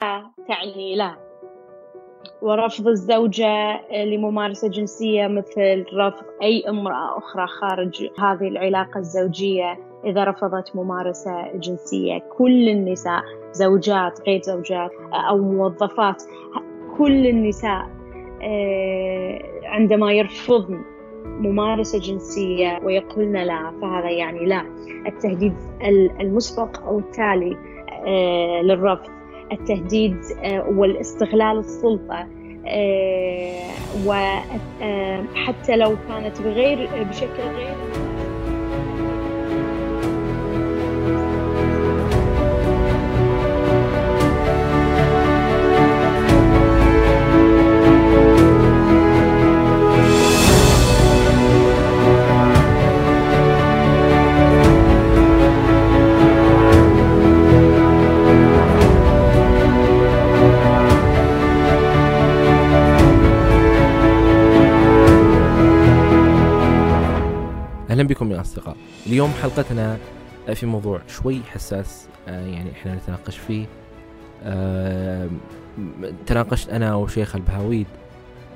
تعني لا. ورفض الزوجة لممارسة جنسية مثل رفض أي امرأة أخرى خارج هذه العلاقة الزوجية إذا رفضت ممارسة جنسية. كل النساء زوجات غير زوجات أو موظفات كل النساء آه، عندما يرفضن ممارسة جنسية ويقولن لا فهذا يعني لا. التهديد المسبق أو التالي آه، للرفض. التهديد آه، والاستغلال السلطة وحتى لو كانت بغير بشكل غير أهلا بكم يا اصدقاء اليوم حلقتنا في موضوع شوي حساس آه، يعني إحنا نتناقش فيه آه، تناقشت أنا وشيخ البهاويد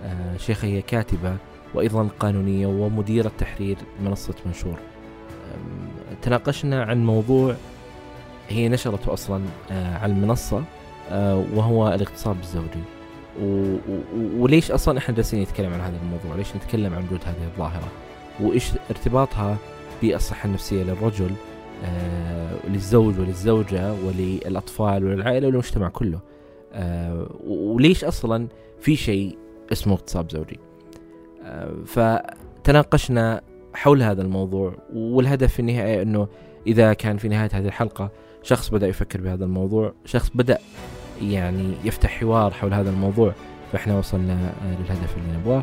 آه، شيخة هي كاتبة وأيضا قانونية ومديرة تحرير منصة منشور تناقشنا عن موضوع هي نشرته أصلا على المنصة وهو الاغتصاب الزوجي وليش أصلا إحنا جالسين نتكلم عن هذا الموضوع؟ ليش نتكلم عن وجود هذه الظاهرة؟ وإيش ارتباطها بالصحه النفسية للرجل آه للزوج وللزوجة وللأطفال وللعائلة وللمجتمع كله. آه وليش أصلا في شيء اسمه اغتصاب زوجي؟ آه فتناقشنا حول هذا الموضوع والهدف في النهاية إنه إذا كان في نهاية هذه الحلقة شخص بدأ يفكر بهذا الموضوع شخص بدأ يعني يفتح حوار حول هذا الموضوع فإحنا وصلنا للهدف اللي نبغاه.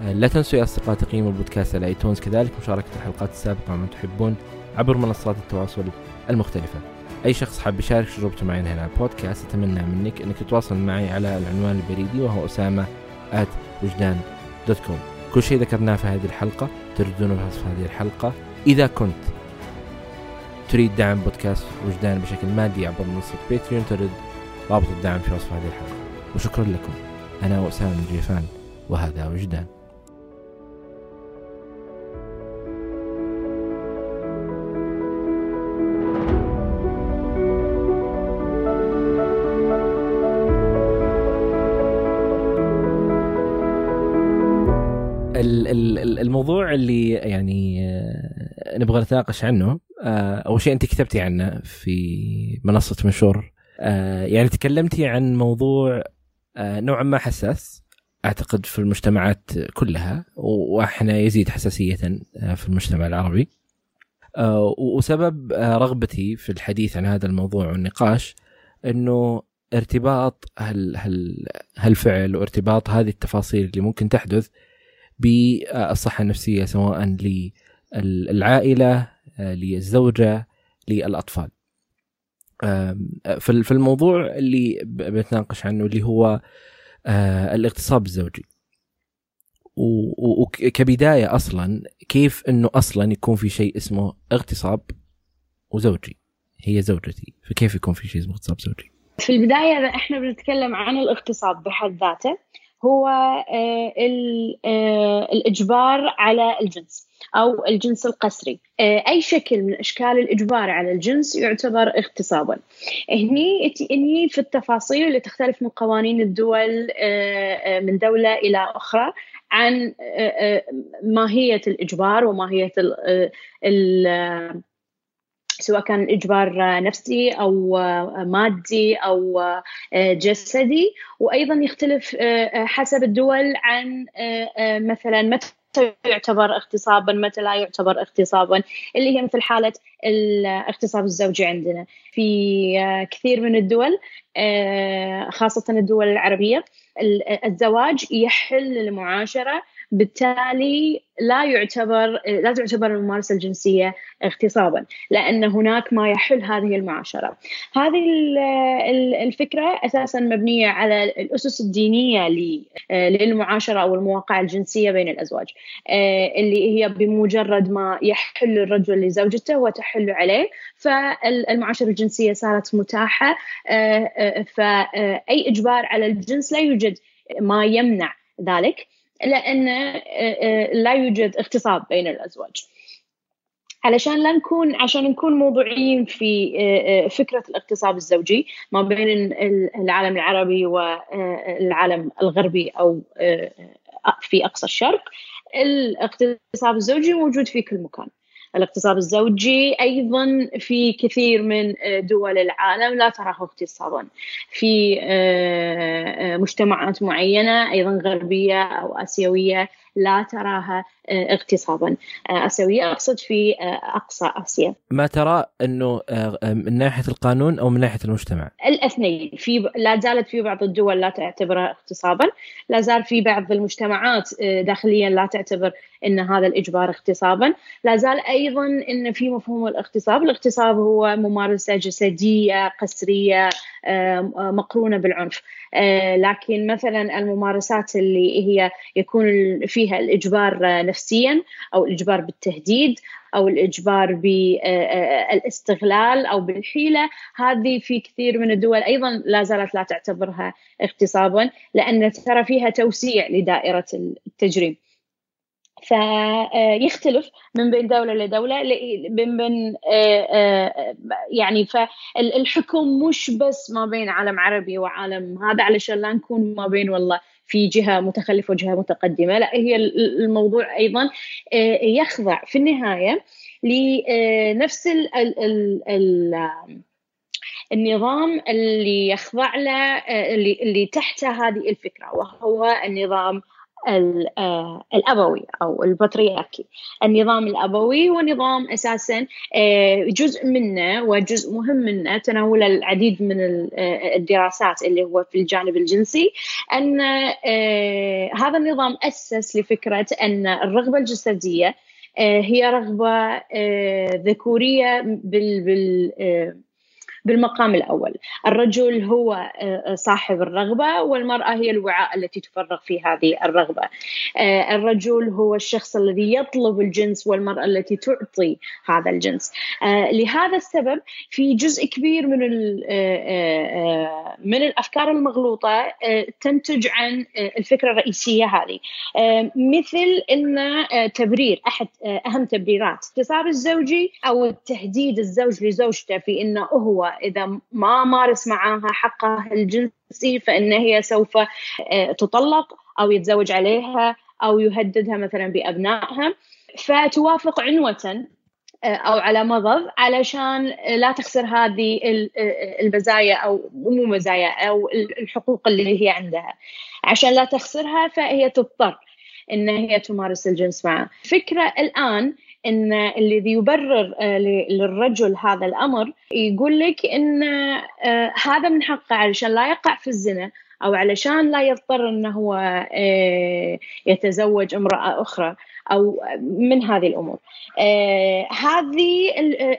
لا تنسوا يا أصدقاء تقييموا البودكاست على ايتونز كذلك مشاركة الحلقات السابقة من تحبون عبر منصات التواصل المختلفة. أي شخص حاب يشارك تجربته معي هنا على البودكاست أتمنى منك أنك تتواصل معي على العنوان البريدي وهو أسامة at وجدان dot com كل شيء ذكرناه في هذه الحلقة تجدونه في وصف هذه الحلقة. إذا كنت تريد دعم بودكاست وجدان بشكل مادي عبر منصة باتريون تجد رابط الدعم في وصف هذه الحلقة. وشكرا لكم. أنا أسامة الجيفان وهذا وجدان. اللي يعني آه، نبغى نتناقش عنه. آه، أول شيء أنت كتبتي عنه في منصة منشور. آه، يعني تكلمتي عن موضوع نوعا ما حساس أعتقد في المجتمعات كلها وأحنا يزيد حساسية في المجتمع العربي. وسبب رغبتي في الحديث عن هذا الموضوع والنقاش إنه ارتباط هال هال هالفعل وارتباط هذه التفاصيل اللي ممكن تحدث بالصحة النفسية سواء للعائلة للزوجة للأطفال. في الموضوع اللي بنتناقش عنه اللي هو آه، الاغتصاب الزوجي. وكبداية أصلا كيف أنه أصلا يكون في شيء اسمه اغتصاب وزوجي؟ هي زوجتي فكيف يكون في شيء اسمه اغتصاب زوجي؟ في البداية إحنا بنتكلم عن الاغتصاب بحد ذاته. هو آه، آه، الإجبار على الجنس أو الجنس القسري. آه، أي شكل من أشكال الإجبار على الجنس يعتبر اغتصابا. هني هني في التفاصيل اللي تختلف من قوانين الدول من دولة إلى أخرى عن ماهية الإجبار وماهية ال سواء كان إجبار نفسي أو مادي أو جسدي وأيضا يختلف حسب الدول عن مثلا متى يعتبر اغتصابا متى لا يعتبر اغتصابا اللي هي مثل حالة الاغتصاب الزوجي عندنا. في كثير من الدول خاصة الدول العربية الزواج يحل المعاشرة بالتالي لا يعتبر لا تعتبر الممارسة الجنسية اغتصابا لأن هناك ما يحل هذه المعاشرة. هذه الفكرة أساسا مبنية على الأسس الدينية للمعاشرة أو المواقع الجنسية بين الأزواج. اللي هي بمجرد ما يحل الرجل لزوجته وتحل عليه فالمعاشرة الجنسية صارت متاحة. فأي إجبار على الجنس لا يوجد ما يمنع ذلك. لأن آه، آه، لا يوجد اغتصاب بين الأزواج. علشان لا نكون عشان نكون موضوعيين في آه، فكرة الاغتصاب الزوجي ما بين العالم العربي والعالم الغربي أو في أقصى الشرق الاغتصاب الزوجي موجود في كل مكان. الاغتصاب الزوجي. أيضا في كثير من دول العالم لا تراه اغتصابا. في آه، آه، مجتمعات معينة أيضا غربية أو آسيوية لا تراها آه، اغتصابا. اسيويه أقصد في أقصى آسيا. ما ترى إنه من ناحية القانون أو من ناحية المجتمع؟ الاثنين. في لا زالت في بعض الدول لا تعتبرها اغتصابا. لا زال في بعض المجتمعات داخليا لا تعتبر إن هذا الإجبار اغتصابا. لا زال أيضا إن في مفهوم الاغتصاب. الاغتصاب هو ممارسة جسدية قسرية مقرونة بالعنف. آه، لكن مثلا الممارسات اللي هي يكون فيها الإجبار نفسيا أو الإجبار بالتهديد أو الإجبار بالاستغلال أو بالحيلة هذه في كثير من الدول أيضا لا زالت لا تعتبرها اغتصابا لأن ترى فيها توسيع لدائرة التجريم. فيختلف من بين دولة لدولة. من بين آه، آه، يعني فالحكم مش بس ما بين عالم عربي وعالم هذا علشان لا نكون ما بين والله في جهة متخلفة وجهة متقدمة. لا هي الموضوع أيضا آه، يخضع في النهاية لنفس ال ال ال النظام اللي يخضع له اللي, تحته هذه الفكرة وهو النظام آه، الأبوي أو البطريركي. النظام الأبوي هو نظام أساسا آه، جزء منه وجزء مهم منه تناول العديد من آه، الدراسات اللي هو في الجانب الجنسي. أن هذا النظام أسس لفكرة أن الرغبة الجسدية هي رغبة ذكورية بال, بال بالمقام الأول. الرجل هو آه، صاحب الرغبة والمرأة هي الوعاء التي تفرغ في هذه الرغبة. آه، الرجل هو الشخص الذي يطلب الجنس والمرأة التي تعطي هذا الجنس. آه، لهذا السبب في جزء كبير من من الأفكار المغلوطة تنتج عن الفكرة الرئيسية هذه. مثل أن تبرير أحد أهم تبريرات الاغتصاب الزوجي أو التهديد الزوج لزوجته في أنه هو إذا ما مارس معها حقها الجنسي فإن هي سوف آه، تطلق أو يتزوج عليها أو يهددها مثلا بأبنائها. فتوافق عنوة آه، أو على مضض علشان لا تخسر هذه آه، المزايا أو مو مزايا أو الحقوق اللي هي عندها. عشان لا تخسرها فهي تضطر إن هي تمارس الجنس معه فكرة الآن إن الذي يبرر آه، للرجل هذا الأمر يقول لك إن آه، هذا من حقه علشان لا يقع في الزنا أو علشان لا يضطر إنه هو آه، يتزوج امرأة أخرى. أو من هذه الأمور. هذه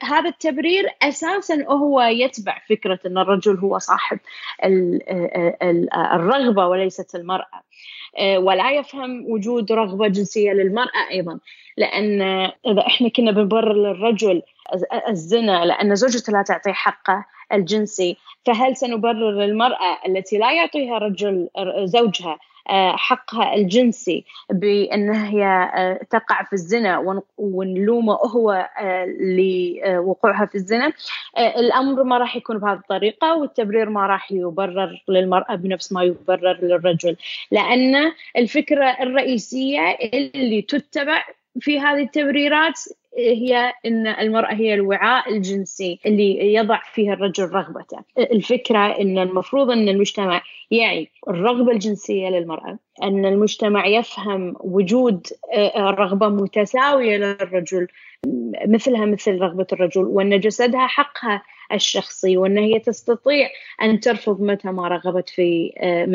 هذا التبرير أساسا هو يتبع فكرة إن الرجل هو صاحب الرغبة وليست المرأة. ولا يفهم وجود رغبة جنسية للمرأة أيضا لأن إذا إحنا كنا بنبرر للرجل الزنا لأن زوجته لا تعطيه حقه الجنسي فهل سنبرر للمرأة التي لا يعطيها رجل زوجها آه، حقها الجنسي بان هي آه، تقع في الزنا ونلومه هو آه، لوقوعها في الزنا. الأمر ما راح يكون بهذه الطريقة والتبرير ما راح يبرر للمرأة بنفس ما يبرر للرجل. لأن الفكرة الرئيسية اللي تتبع في هذه التبريرات هي إن المرأة هي الوعاء الجنسي اللي يضع فيه الرجل رغبته، الفكرة إن المفروض إن المجتمع يعي الرغبة الجنسية للمرأة، إن المجتمع يفهم وجود رغبة متساوية للرجل مثلها مثل رغبة الرجل وإن جسدها حقها الشخصي وأن هي تستطيع أن ترفض متى ما رغبت في آه،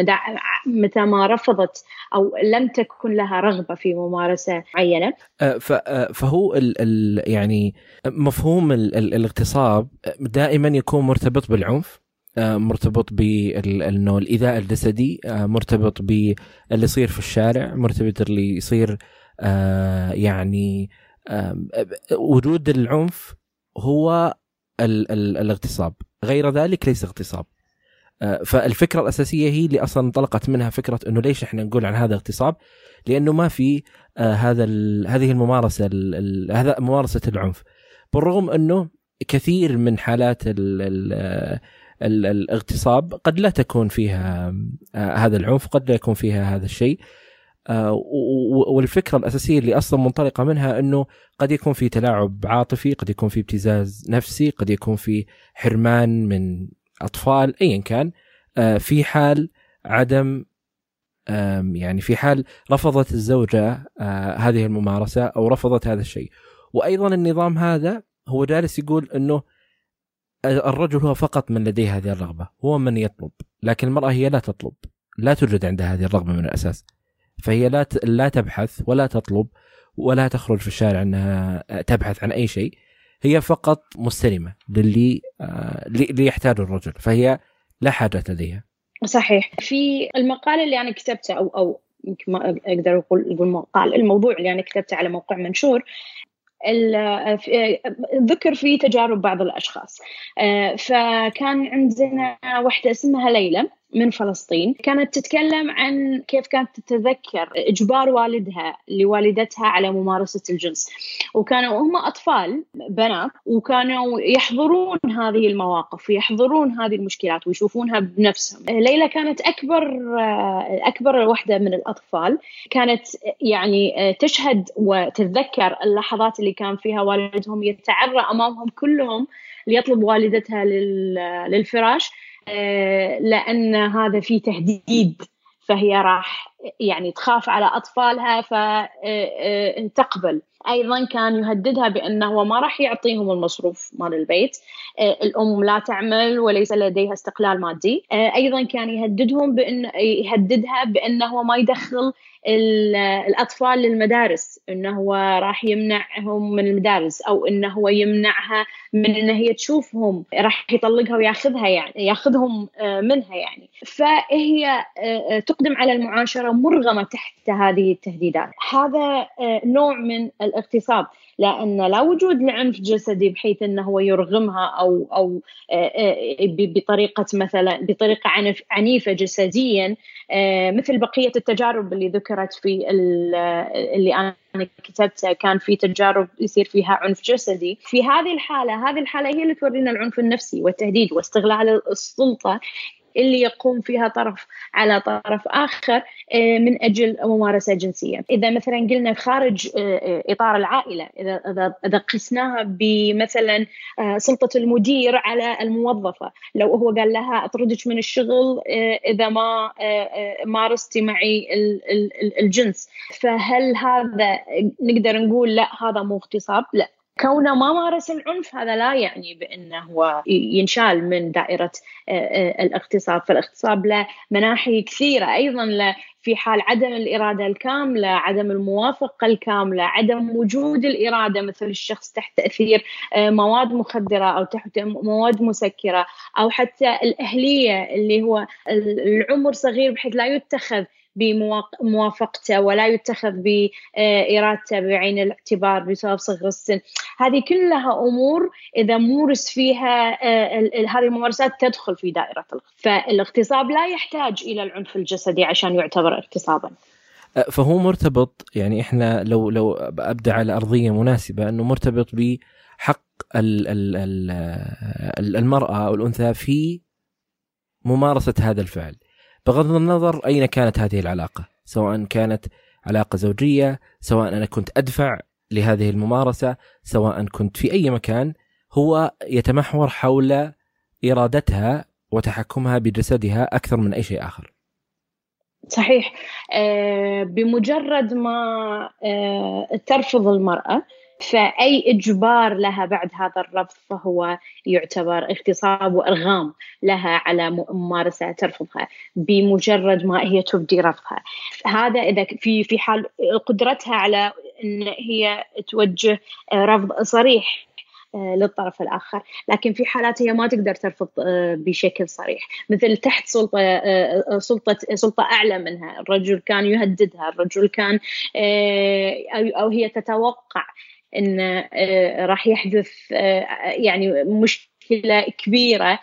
متى ما رفضت أو لم تكن لها رغبة في ممارسة معينة. آه، آه، فهو ال ال يعني مفهوم ال الاغتصاب دائما يكون مرتبط بالعنف مرتبط بانه الإيذاء الجسدي مرتبط باللي يصير في الشارع مرتبط اللي يصير يعني وجود العنف هو ال ال الاغتصاب. غير ذلك ليس اغتصاب. آه، فالفكرة الأساسية هي اللي أصلا انطلقت منها فكرة إنه ليش إحنا نقول عن هذا اغتصاب؟ لأنه ما في آه، هذا هذه الممارسة هذا ممارسة العنف. بالرغم إنه كثير من حالات ال الاغتصاب قد لا تكون فيها آه، هذا العنف قد لا يكون فيها هذا الشيء. والفكرة الأساسية اللي أصلا منطلقة منها إنه قد يكون في تلاعب عاطفي قد يكون في ابتزاز نفسي قد يكون في حرمان من أطفال ايا كان. آه، في حال عدم يعني في حال رفضت الزوجة آه، هذه الممارسة أو رفضت هذا الشيء. وأيضا النظام هذا هو جالس يقول إنه الرجل هو فقط من لديه هذه الرغبة هو من يطلب لكن المرأة هي لا تطلب لا توجد عندها هذه الرغبة من الأساس. فهي لا لا تبحث ولا تطلب ولا تخرج في الشارع أنها تبحث عن أي شيء. هي فقط مستلمة للي آه، اللي يحتاجه الرجل فهي لا حاجة لديها. صحيح. في المقال اللي أنا كتبته أو أو يمكن ما أقدر أقول أقول مقال الموضوع اللي أنا كتبته على موقع منشور ذكر في تجارب بعض الأشخاص. آه، فكان عندنا واحدة اسمها ليلى. من فلسطين كانت تتكلم عن كيف كانت تتذكر إجبار والدها لوالدتها على ممارسة الجنس. وكانوا هم أطفال بنات وكانوا يحضرون هذه المواقف ويحضرون هذه المشكلات ويشوفونها بنفسهم. ليلى كانت أكبر أكبر واحدة من الأطفال. كانت يعني تشهد وتتذكر اللحظات اللي كان فيها والدهم يتعرى أمامهم كلهم ليطلب والدتها للفراش. آه، لأن هذا في تهديد فهي راح يعني تخاف على أطفالها فتقبل آه، آه، أيضا كان يهددها بأنه هو ما راح يعطيهم المصروف مال البيت. الأم لا تعمل وليس لديها استقلال مادي. أيضا كان يهددهم بأن يهددها بأنه ما يدخل الأطفال للمدارس إنه هو راح يمنعهم من المدارس أو إنه هو يمنعها من إن هي تشوفهم راح يطلقها وياخذها يعني ياخذهم آه، منها يعني. فهي آه، آه، تقدم على المعاشرة مرغمة تحت هذه التهديدات. هذا نوع من الاغتصاب. لأن لا وجود لعنف جسدي بحيث انه هو يرغمها أو أو بطريقة مثلا بطريقة عنف عنيفة جسديا مثل بقية التجارب اللي ذكرت في اللي أنا كتبتها كان في تجارب يصير فيها عنف جسدي. في هذه الحالة هذه الحالة هي اللي تورينا العنف النفسي والتهديد واستغلال السلطة اللي يقوم فيها طرف على طرف آخر آه، من أجل ممارسة جنسية، إذا مثلا قلنا خارج آه، آه، إطار العائلة إذا إذا إذا قسناها بمثلا سلطة المدير على الموظفة، لو هو قال لها أطردك من الشغل إذا ما مارستي معي الجنس، فهل هذا نقدر نقول لا هذا مو اغتصاب؟ لا. كونه ما مارس العنف هذا لا يعني بأنه هو ينشال من دائرة آه، آه، الاغتصاب. فالاغتصاب له مناحي كثيرة. أيضا في حال عدم الإرادة الكاملة عدم الموافقة الكاملة عدم وجود الإرادة مثل الشخص تحت تأثير آه، مواد مخدرة أو تحت مواد مسكرة أو حتى الأهلية اللي هو العمر صغير بحيث لا يتخذ بموافقته ولا يتخذ بإرادته بعين الاعتبار بسبب صغر السن. هذه كلها أمور إذا مورس فيها آه، هذه الممارسات تدخل في دائرة فالاغتصاب لا يحتاج إلى العنف الجسدي عشان يعتبر اغتصابا. فهو مرتبط يعني إحنا لو لو أبدأ على أرضية مناسبة أنه مرتبط بحق المرأة أو الأنثى في ممارسة هذا الفعل. بغض النظر أين كانت هذه العلاقة سواء كانت علاقة زوجية سواء أنا كنت أدفع لهذه الممارسة سواء كنت في أي مكان هو يتمحور حول إرادتها وتحكمها بجسدها أكثر من أي شيء آخر. صحيح. آه، بمجرد ما آه، ترفض المرأة فأي إجبار لها بعد هذا الرفض فهو يعتبر اغتصاب وإرغام لها على ممارسة ترفضها بمجرد ما هي تبدي رفضها. هذا إذا في في حال قدرتها على أن هي توجه رفض صريح آه، للطرف الآخر. لكن في حالات هي ما تقدر ترفض آه، بشكل صريح. مثل تحت سلطة آه، سلطة سلطة أعلى منها. الرجل كان يهددها الرجل كان أو هي تتوقع أن راح يحدث يعني مشكلة كبيرة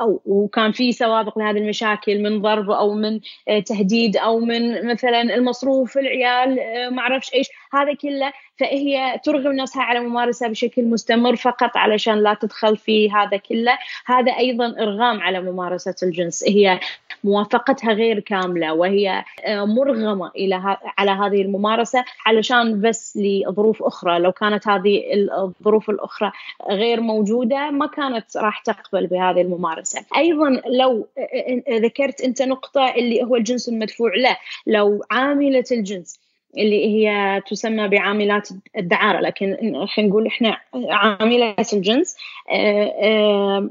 أو وكان في سوابق لهذه المشاكل من ضرب أو من تهديد أو من مثلا المصروف العيال ما أعرفش إيش. هذا كله فهي ترغم نفسها على ممارسة بشكل مستمر فقط علشان لا تدخل في هذا كله. هذا أيضا إرغام على ممارسة الجنس. هي موافقتها غير كاملة وهي آه، مرغمة إلى على هذه الممارسة علشان بس لظروف أخرى. لو كانت هذه الظروف الأخرى غير موجودة ما كانت راح تقبل بهذه الممارسة. أيضا لو آه، آه، ذكرت أنت نقطة اللي هو الجنس المدفوع. له لو عاملة الجنس اللي هي تسمى بعاملات الدعارة لكن خلينا نقول إحنا عاملات الجنس. آه، آه،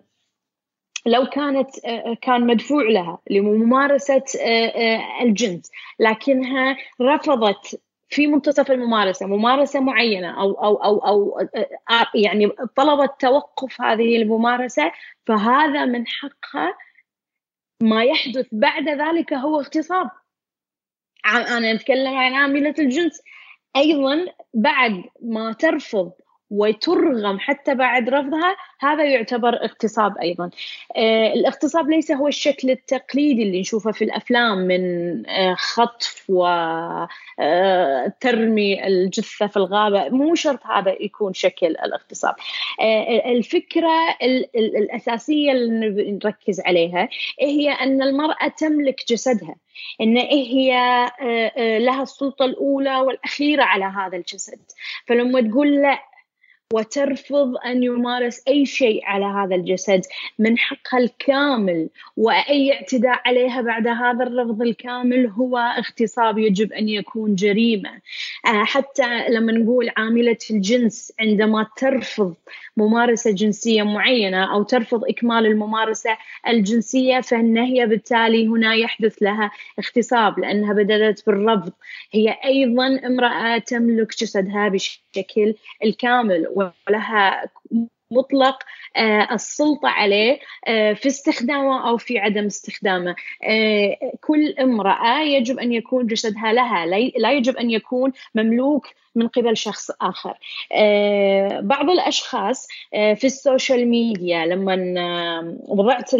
لو كانت آه، كان مدفوع لها لممارسة الجنس لكنها رفضت في منتصف الممارسة ممارسة معينة أو أو أو أو يعني طلبت توقف هذه الممارسة فهذا من حقها ما يحدث بعد ذلك هو اغتصاب. أنا أتكلم عن عاملة الجنس. أيضا بعد ما ترفض وترغم حتى بعد رفضها هذا يعتبر اغتصاب أيضا. آه الاغتصاب ليس هو الشكل التقليدي اللي نشوفه في الأفلام من آه خطف وترمي آه الجثة في الغابة. مو شرط هذا يكون شكل الاغتصاب. الفكرة الأساسية اللي نركز عليها هي أن المرأة تملك جسدها. إن هي لها السلطة الأولى والأخيرة على هذا الجسد. فلما تقول لا وترفض أن يمارس أي شيء على هذا الجسد من حقها الكامل وأي اعتداء عليها بعد هذا الرفض الكامل هو اغتصاب يجب أن يكون جريمة. آه، حتى لما نقول عاملة الجنس عندما ترفض ممارسة جنسية معينة أو ترفض إكمال الممارسة الجنسية فان هي بالتالي هنا يحدث لها اغتصاب لأنها بدأت بالرفض. هي أيضا امرأة تملك جسدها بشكل الكامل ولها مطلق آه، السلطة عليه آه، في استخدامه أو في عدم استخدامه. آه، كل امرأة يجب أن يكون جسدها لها لا يجب أن يكون مملوك من قبل شخص آخر. بعض الأشخاص في السوشيال ميديا لما وضعت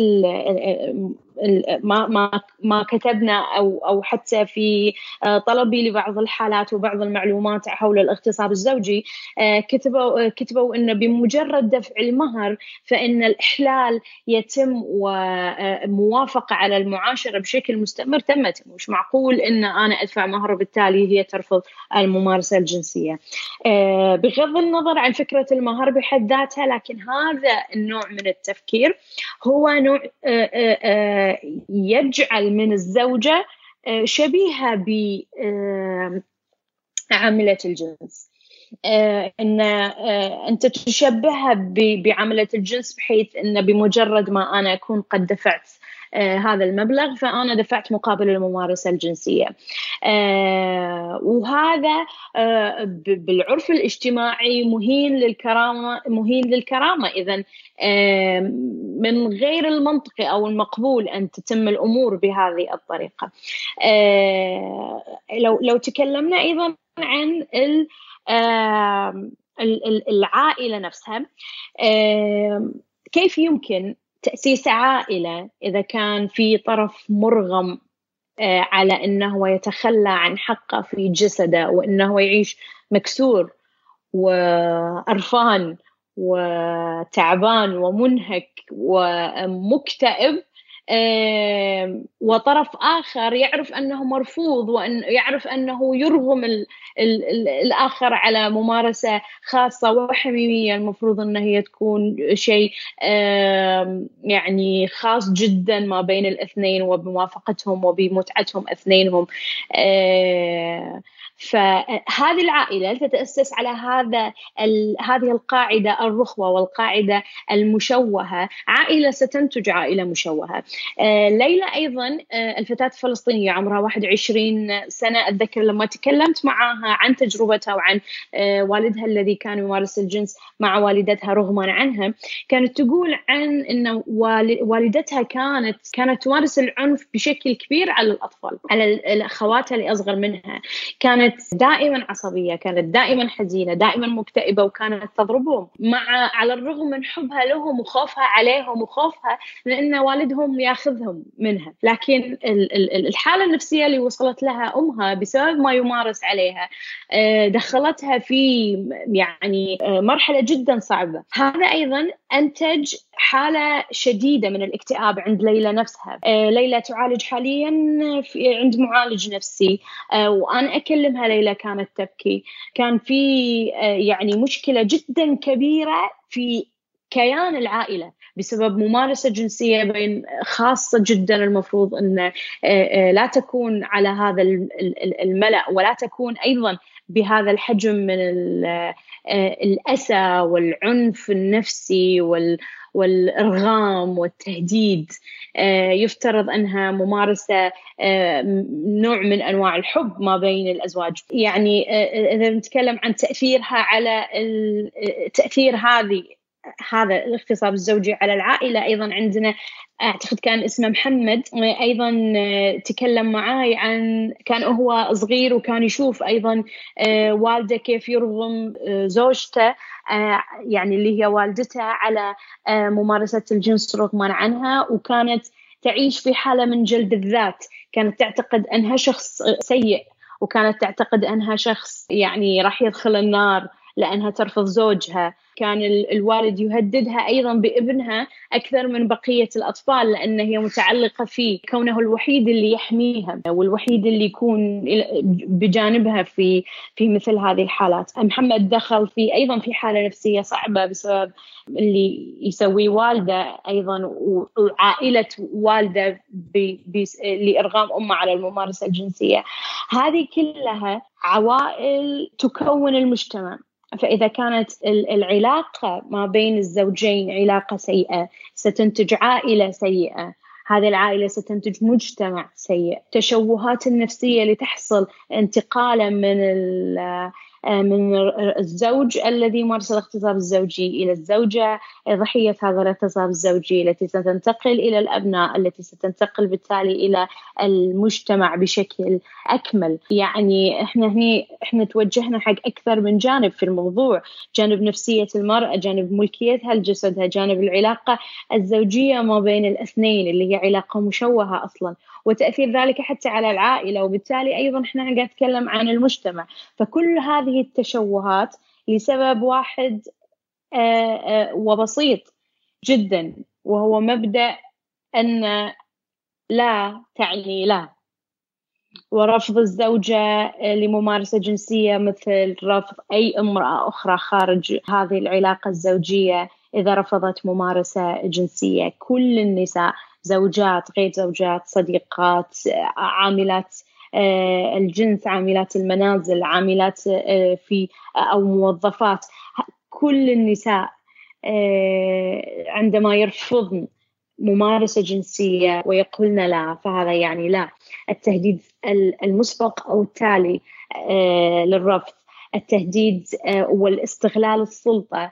ما ما ما كتبنا أو أو حتى في آه، طلبي لبعض الحالات وبعض المعلومات حول الاغتصاب الزوجي آه، كتبوا كتبوا انه بمجرد دفع المهر فإن الإحلال يتم وموافقه على المعاشرة بشكل مستمر. تمت مش معقول إن أنا أدفع مهر وبالتالي هي ترفض الممارسة الجنسية. آه، بغض النظر عن فكرة المهر بحد ذاتها لكن هذا النوع من التفكير هو نوع يجعل من الزوجة آه، شبيهة بعاملة آه، الجنس. آه، إن أنت تشبهها بعملة الجنس بحيث إن بمجرد ما أنا أكون قد دفعت آه هذا المبلغ فأنا دفعت مقابل الممارسة الجنسية. آه وهذا آه بالعرف الاجتماعي مهين للكرامة مهين للكرامة. إذا آه من غير المنطقي أو المقبول أن تتم الأمور بهذه الطريقة. آه لو لو تكلمنا أيضا عن ال العائلة نفسها. كيف يمكن تأسيس عائلة إذا كان في طرف مرغم آه، على أنه يتخلى عن حقه في جسده وأنه يعيش مكسور وقرفان وتعبان ومنهك ومكتئب وطرف آخر يعرف أنه مرفوض وأن يعرف أنه يرغم ال ال ال الآخر على ممارسة خاصة وحميمية. المفروض أن هي تكون شيء يعني خاص جدا ما بين الاثنين وبموافقتهم وبمتعتهم اثنينهم. فهذه العائلة تتأسس على هذا هذه القاعدة الرخوة والقاعدة المشوهة. عائلة ستنتج عائلة مشوهة. ليلى أيضا آه، الفتاة الفلسطينية عمرها 21 سنة. أتذكر لما تكلمت معها عن تجربتها وعن آه، والدها الذي كان يمارس الجنس مع والدتها رغما عنها كانت تقول عن إن والدتها كانت كانت تمارس العنف بشكل كبير على الأطفال على اخواتها اللي أصغر منها. كانت دائما عصبية كانت دائما حزينة دائما مكتئبة وكانت تضربهم مع على الرغم من حبها لهم وخوفها عليهم وخوفها لأن والدهم ياخذهم منها. لكن الحالة النفسية اللي وصلت لها أمها بسبب ما يمارس عليها آه، دخلتها في يعني آه، مرحلة جدا صعبة. هذا أيضا أنتج حالة شديدة من الاكتئاب عند ليلى نفسها. آه، ليلى تعالج حاليا في عند معالج نفسي. وأنا أكلمها ليلى كانت تبكي. كان في يعني مشكلة جدا كبيرة في كيان العائلة. بسبب ممارسة جنسية بين خاصة جدا المفروض أن آه، آه، لا تكون على هذا الملأ ولا تكون أيضا بهذا الحجم من الأسى والعنف النفسي وال والإرغام والتهديد. آه، يفترض أنها ممارسة آه، نوع من أنواع الحب ما بين الأزواج. يعني آه، إذا نتكلم عن تأثيرها على تأثير هذه هذا الاغتصاب الزوجي على العائلة. أيضا عندنا أعتقد كان اسمه محمد أيضا تكلم معاي عن كان هو صغير وكان يشوف أيضا والده كيف يرغم زوجته يعني اللي هي والدته على ممارسة الجنس رغما عنها. وكانت تعيش في حالة من جلد الذات. كانت تعتقد أنها شخص سيء وكانت تعتقد أنها شخص يعني راح يدخل النار. لأنها ترفض زوجها. كان الوالد يهددها أيضا بابنها أكثر من بقية الأطفال لأن هي متعلقة فيه كونه الوحيد اللي يحميها والوحيد اللي يكون بجانبها في في مثل هذه الحالات. محمد دخل في أيضا في حالة نفسية صعبة بسبب اللي يسويه والده أيضا وعائلة والده لإرغام أمه على الممارسة الجنسية. هذه كلها عوائل تكون المجتمع. فإذا كانت العلاقة ما بين الزوجين علاقة سيئة ستنتج عائلة سيئة هذه العائلة ستنتج مجتمع سيء. التشوهات النفسية اللي تحصل انتقالا من من الزوج الذي يمارس الاغتصاب الزوجي إلى الزوجة. ضحية هذا الاغتصاب الزوجي التي ستنتقل إلى الأبناء التي ستنتقل بالتالي إلى المجتمع بشكل أكمل. يعني إحنا هني إحنا توجهنا حق أكثر من جانب في الموضوع. جانب نفسية المرأة جانب ملكيتها لجسدها جانب العلاقة الزوجية ما بين الاثنين اللي هي علاقة مشوهة أصلا. وتأثير ذلك حتى على العائلة وبالتالي أيضا إحنا قاعد نتكلم عن المجتمع. فكل هذه التشوهات لسبب واحد آه، آه، وبسيط جدا وهو مبدأ أن لا تعني لا. ورفض الزوجة لممارسة جنسية مثل رفض أي امرأة أخرى خارج هذه العلاقة الزوجية إذا رفضت ممارسة جنسية. كل النساء زوجات غير زوجات صديقات عاملات آه، الجنس عاملات المنازل عاملات آه، في أو موظفات. كل النساء آه، عندما يرفضن ممارسة جنسية ويقولن لا فهذا يعني لا. التهديد المسبق أو التالي للرفض. التهديد والاستغلال السلطة.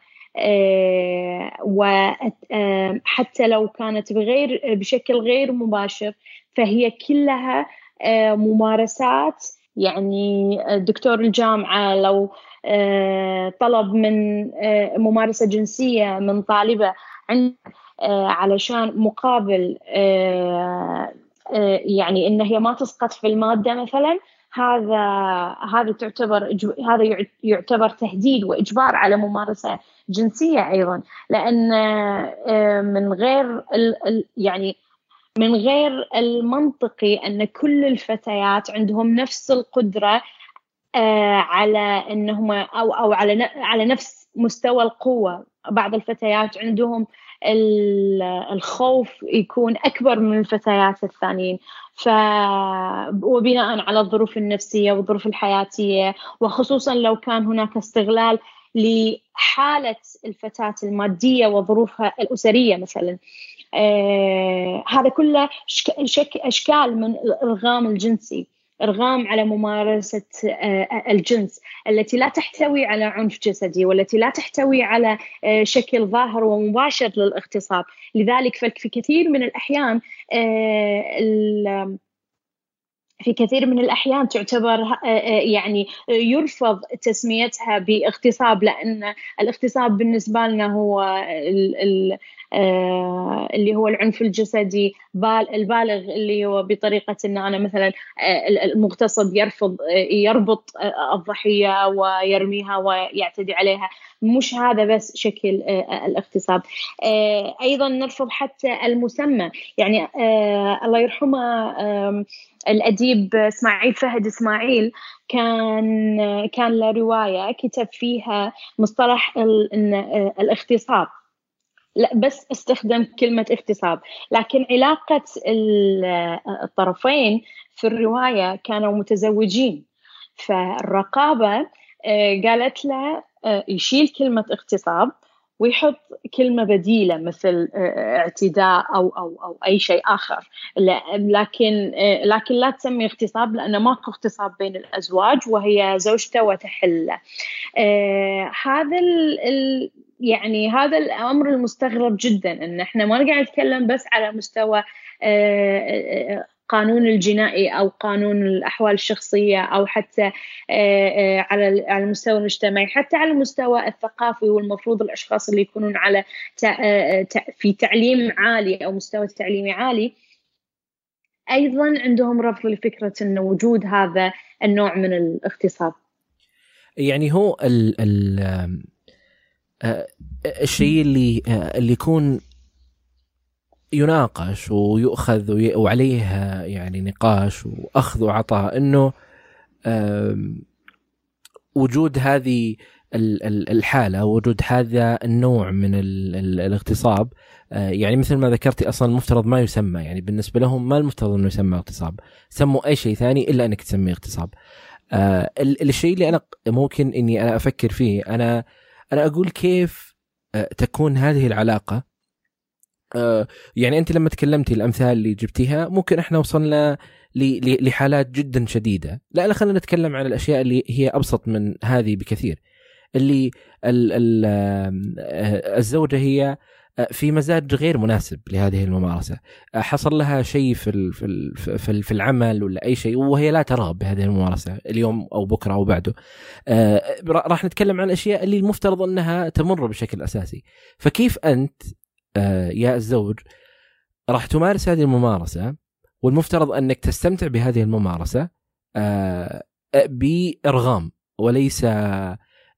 وحتى لو كانت بغير بشكل غير مباشر فهي كلها آه، ممارسات. يعني دكتور الجامعة لو آه، طلب من ممارسة جنسية من طالبة علشان مقابل يعني إن هي ما تسقط في المادة مثلا هذا هذا تعتبر هذا يعتبر تهديد وإجبار على ممارسة جنسية أيضا. لأن آه، من غير يعني من غير المنطقي أن كل الفتيات عندهم نفس القدرة آه، على إنهم أو أو على على نفس مستوى القوة. بعض الفتيات عندهم الخوف يكون أكبر من الفتيات الثانيين. ف وبناء على الظروف النفسية والظروف الحياتية وخصوصا لو كان هناك استغلال لحالة الفتاة المادية وظروفها الأسرية مثلا. آه هذا كله شك أشكال من الالغام الجنسي. إرغام على ممارسة آه، الجنس التي لا تحتوي على عنف جسدي والتي لا تحتوي على آه، شكل ظاهر ومباشر للاغتصاب. لذلك في كثير من الأحيان آه، في كثير من الأحيان تعتبر يعني يرفض تسميتها باغتصاب لأن الاغتصاب بالنسبة لنا هو اللي هو العنف الجسدي البالغ اللي هو بطريقة أن أنا مثلا آه، المغتصب يرفض آه، يربط الضحية ويرميها ويعتدي عليها. مش هذا بس شكل الاغتصاب. أيضا نرفض حتى المسمى. يعني الله يرحمه الأديب إسماعيل فهد إسماعيل كان كان له رواية كتب فيها مصطلح الاغتصاب. لا بس استخدم كلمة اغتصاب. لكن علاقة الطرفين في الرواية كانوا متزوجين. فالرقابة آه، قالت له آه، يشيل كلمة اغتصاب ويحط كلمة بديلة مثل آه، اعتداء أو أو أو أي شيء آخر. لكن لكن لا تسمي اغتصاب لأنه ماكو اغتصاب بين الأزواج وهي زوجته وتحله. هذا ال يعني هذا الأمر المستغرب جدا إن إحنا ما قاعد نتكلم بس على مستوى آه، آه، قانون الجنائي أو قانون الأحوال الشخصية أو حتى آه، على على المستوى المجتمعي حتى على المستوى الثقافي والمفروض الأشخاص اللي يكونون على في تعليم عالي أو مستوى تعليمي عالي أيضا عندهم رفض لفكرة انه وجود هذا النوع من الاغتصاب. يعني هو ال ال آه، الشيء اللي آه، اللي يكون يناقش ويؤخذ وعليه يعني نقاش وأخذ وعطاء إنه وجود هذه الحالة وجود هذا النوع من الاغتصاب آه، يعني مثل ما ذكرتي أصلا المفترض ما يسمى يعني بالنسبة لهم ما المفترض إنه يسمى اغتصاب. سموا أي شيء ثاني إلا إنك تسميه اغتصاب. الشيء اللي أنا ممكن إني أنا أفكر فيه أنا أنا أقول كيف آه، تكون هذه العلاقة آه، يعني أنت لما تكلمتي الأمثال اللي جبتيها ممكن إحنا وصلنا لحالات جدا شديدة. لا لا خلينا نتكلم عن الأشياء اللي هي أبسط من هذه بكثير. اللي ال ال آه، الزوجة هي في مزاج غير مناسب لهذه الممارسة. حصل لها شيء في في في العمل ولا أي شيء وهي لا ترغب بهذه الممارسة اليوم أو بكرة أو بعده. راح نتكلم عن الأشياء اللي المفترض أنها تمر بشكل أساسي. فكيف أنت يا الزوج راح تمارس هذه الممارسة والمفترض أنك تستمتع بهذه الممارسة بإرغام وليس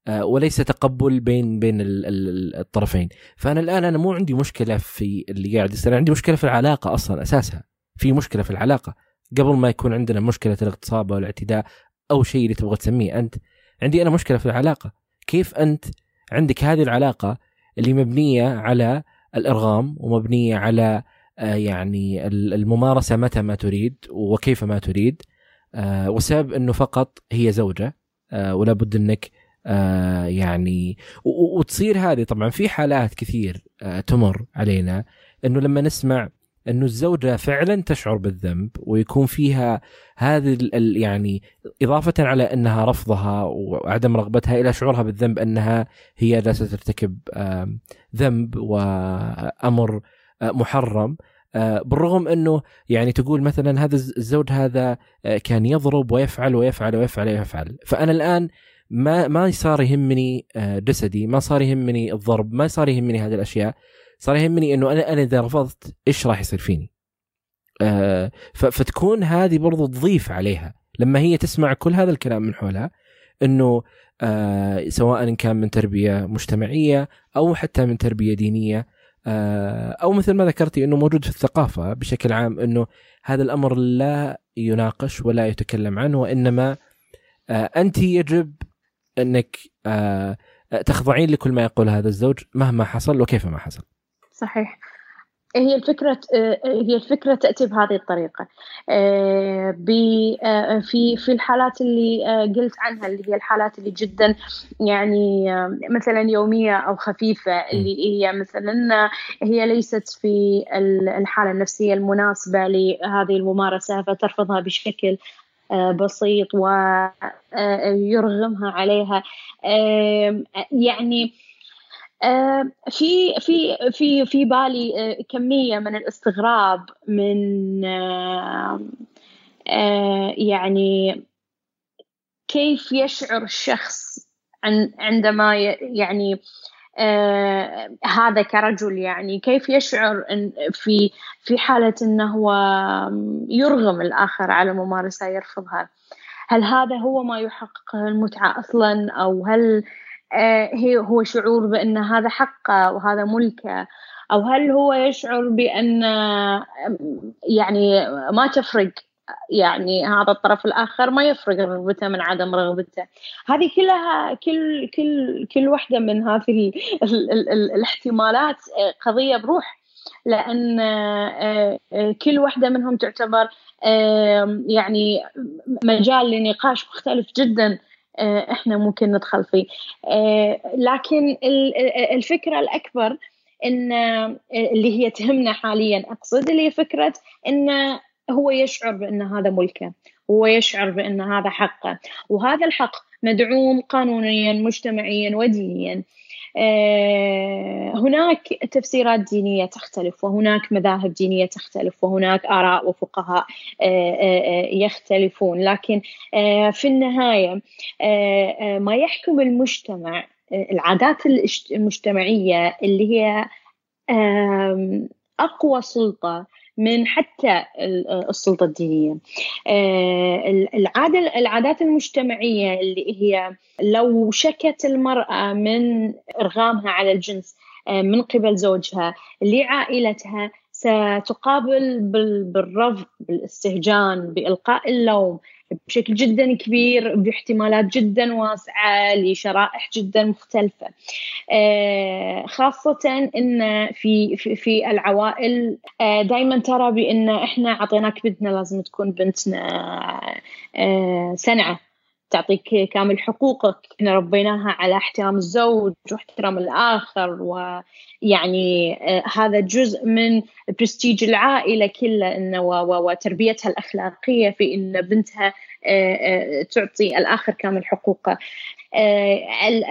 آه، وليس تقبل بين بين الطرفين. فأنا الآن أنا مو عندي مشكلة في اللي قاعد يصير عندي مشكلة في العلاقة أصلا أساسها. في مشكلة في العلاقة. قبل ما يكون عندنا مشكلة الاغتصاب أو الاعتداء أو شيء اللي تبغى تسميه أنت عندي أنا مشكلة في العلاقة. كيف أنت عندك هذه العلاقة اللي مبنية على الإرغام ومبنية على آه، يعني الممارسة متى ما تريد وكيف ما تريد آه، والسبب إنه فقط هي زوجة ولا بد إنك آه يعني وتصير هذه. طبعا في حالات كثير آه تمر علينا إنه لما نسمع أنه الزوجة فعلا تشعر بالذنب ويكون فيها هذه يعني إضافة على أنها رفضها وعدم رغبتها إلى شعورها بالذنب أنها هي جالسه ترتكب ذنب وأمر آه محرم. آه، بالرغم أنه يعني تقول مثلا هذا الزوج هذا آه، كان يضرب ويفعل ويفعل ويفعل ويفعل. فأنا الآن ما ما صار يهمني جسدي ما صار يهمني الضرب ما صار يهمني هذه الأشياء. صار يهمني إنه أنا أنا إذا رفضت إيش راح يصير فيني آه، فتكون هذه برضو تضيف عليها لما هي تسمع كل هذا الكلام من حولها إنه آه، سواء كان من تربية مجتمعية أو حتى من تربية دينية أو مثل ما ذكرتي إنه موجود في الثقافة بشكل عام إنه هذا الأمر لا يناقش ولا يتكلم عنه وإنما أنت يجب إنك تخضعين لكل ما يقول هذا الزوج مهما حصل وكيف ما حصل. صحيح. هي الفكرة هي الفكرة تأتي بهذه الطريقة. آه، آه، في في الحالات اللي آه، قلت عنها اللي هي الحالات اللي جدا يعني مثلا يومية أو خفيفة اللي هي مثلا هي ليست في الحالة النفسية المناسبة لهذه الممارسة فترفضها بشكل بسيط ويرغمها عليها. يعني آه، في في في في بالي آه، كمية من الاستغراب من آه، يعني كيف يشعر الشخص عندما يعني هذا كرجل يعني كيف يشعر في في حالة أنه هو يرغم الآخر على ممارسة يرفضها؟ هل هذا هو ما يحققه المتعة أصلا؟ أو هل آه، هي هو شعور بأن هذا حقه وهذا ملكه. أو هل هو يشعر بأن يعني ما تفرق؟ يعني هذا الطرف الآخر ما يفرق رغبته من عدم رغبته. هذه كلها كل كل كل واحدة من هذه الاحتمالات آه، قضية بروح. لأن آه، كل واحدة منهم تعتبر يعني مجال لنقاش مختلف جدا. آه، إحنا ممكن ندخل فيه. آه، لكن الفكرة الأكبر إن آه، اللي هي تهمنا حاليا أقصد اللي هي فكرة إن هو يشعر بأن هذا ملكه هو يشعر بأن هذا حقه. وهذا الحق مدعوم قانونيا مجتمعيا ودينيا. آه، هناك تفسيرات دينية تختلف وهناك مذاهب دينية تختلف وهناك آراء وفقهاء آه، آه، يختلفون. لكن في النهاية ما يحكم المجتمع العادات المجتمعية اللي هي أقوى سلطة من حتى السلطة الدينية. آه، العادة العادات المجتمعية اللي هي لو شكت المرأة من إرغامها على الجنس آه، من قبل زوجها لعائلتها ستقابل بالرفض بالاستهجان بإلقاء اللوم. بشكل جدا كبير باحتمالات جدا واسعة لشرائح جدا مختلفة. آه، خاصة أن في, في, في العوائل آه، دائما ترى بأن إحنا أعطيناك بنتنا لازم تكون بنتنا آه، سنعة. تعطيك كامل حقوقك. إحنا ربيناها على احترام الزوج واحترام الآخر ويعني هذا جزء من برستيج العائلة كلها إنه وتربيتها الأخلاقية في إن بنتها تعطي الآخر كامل حقوقه.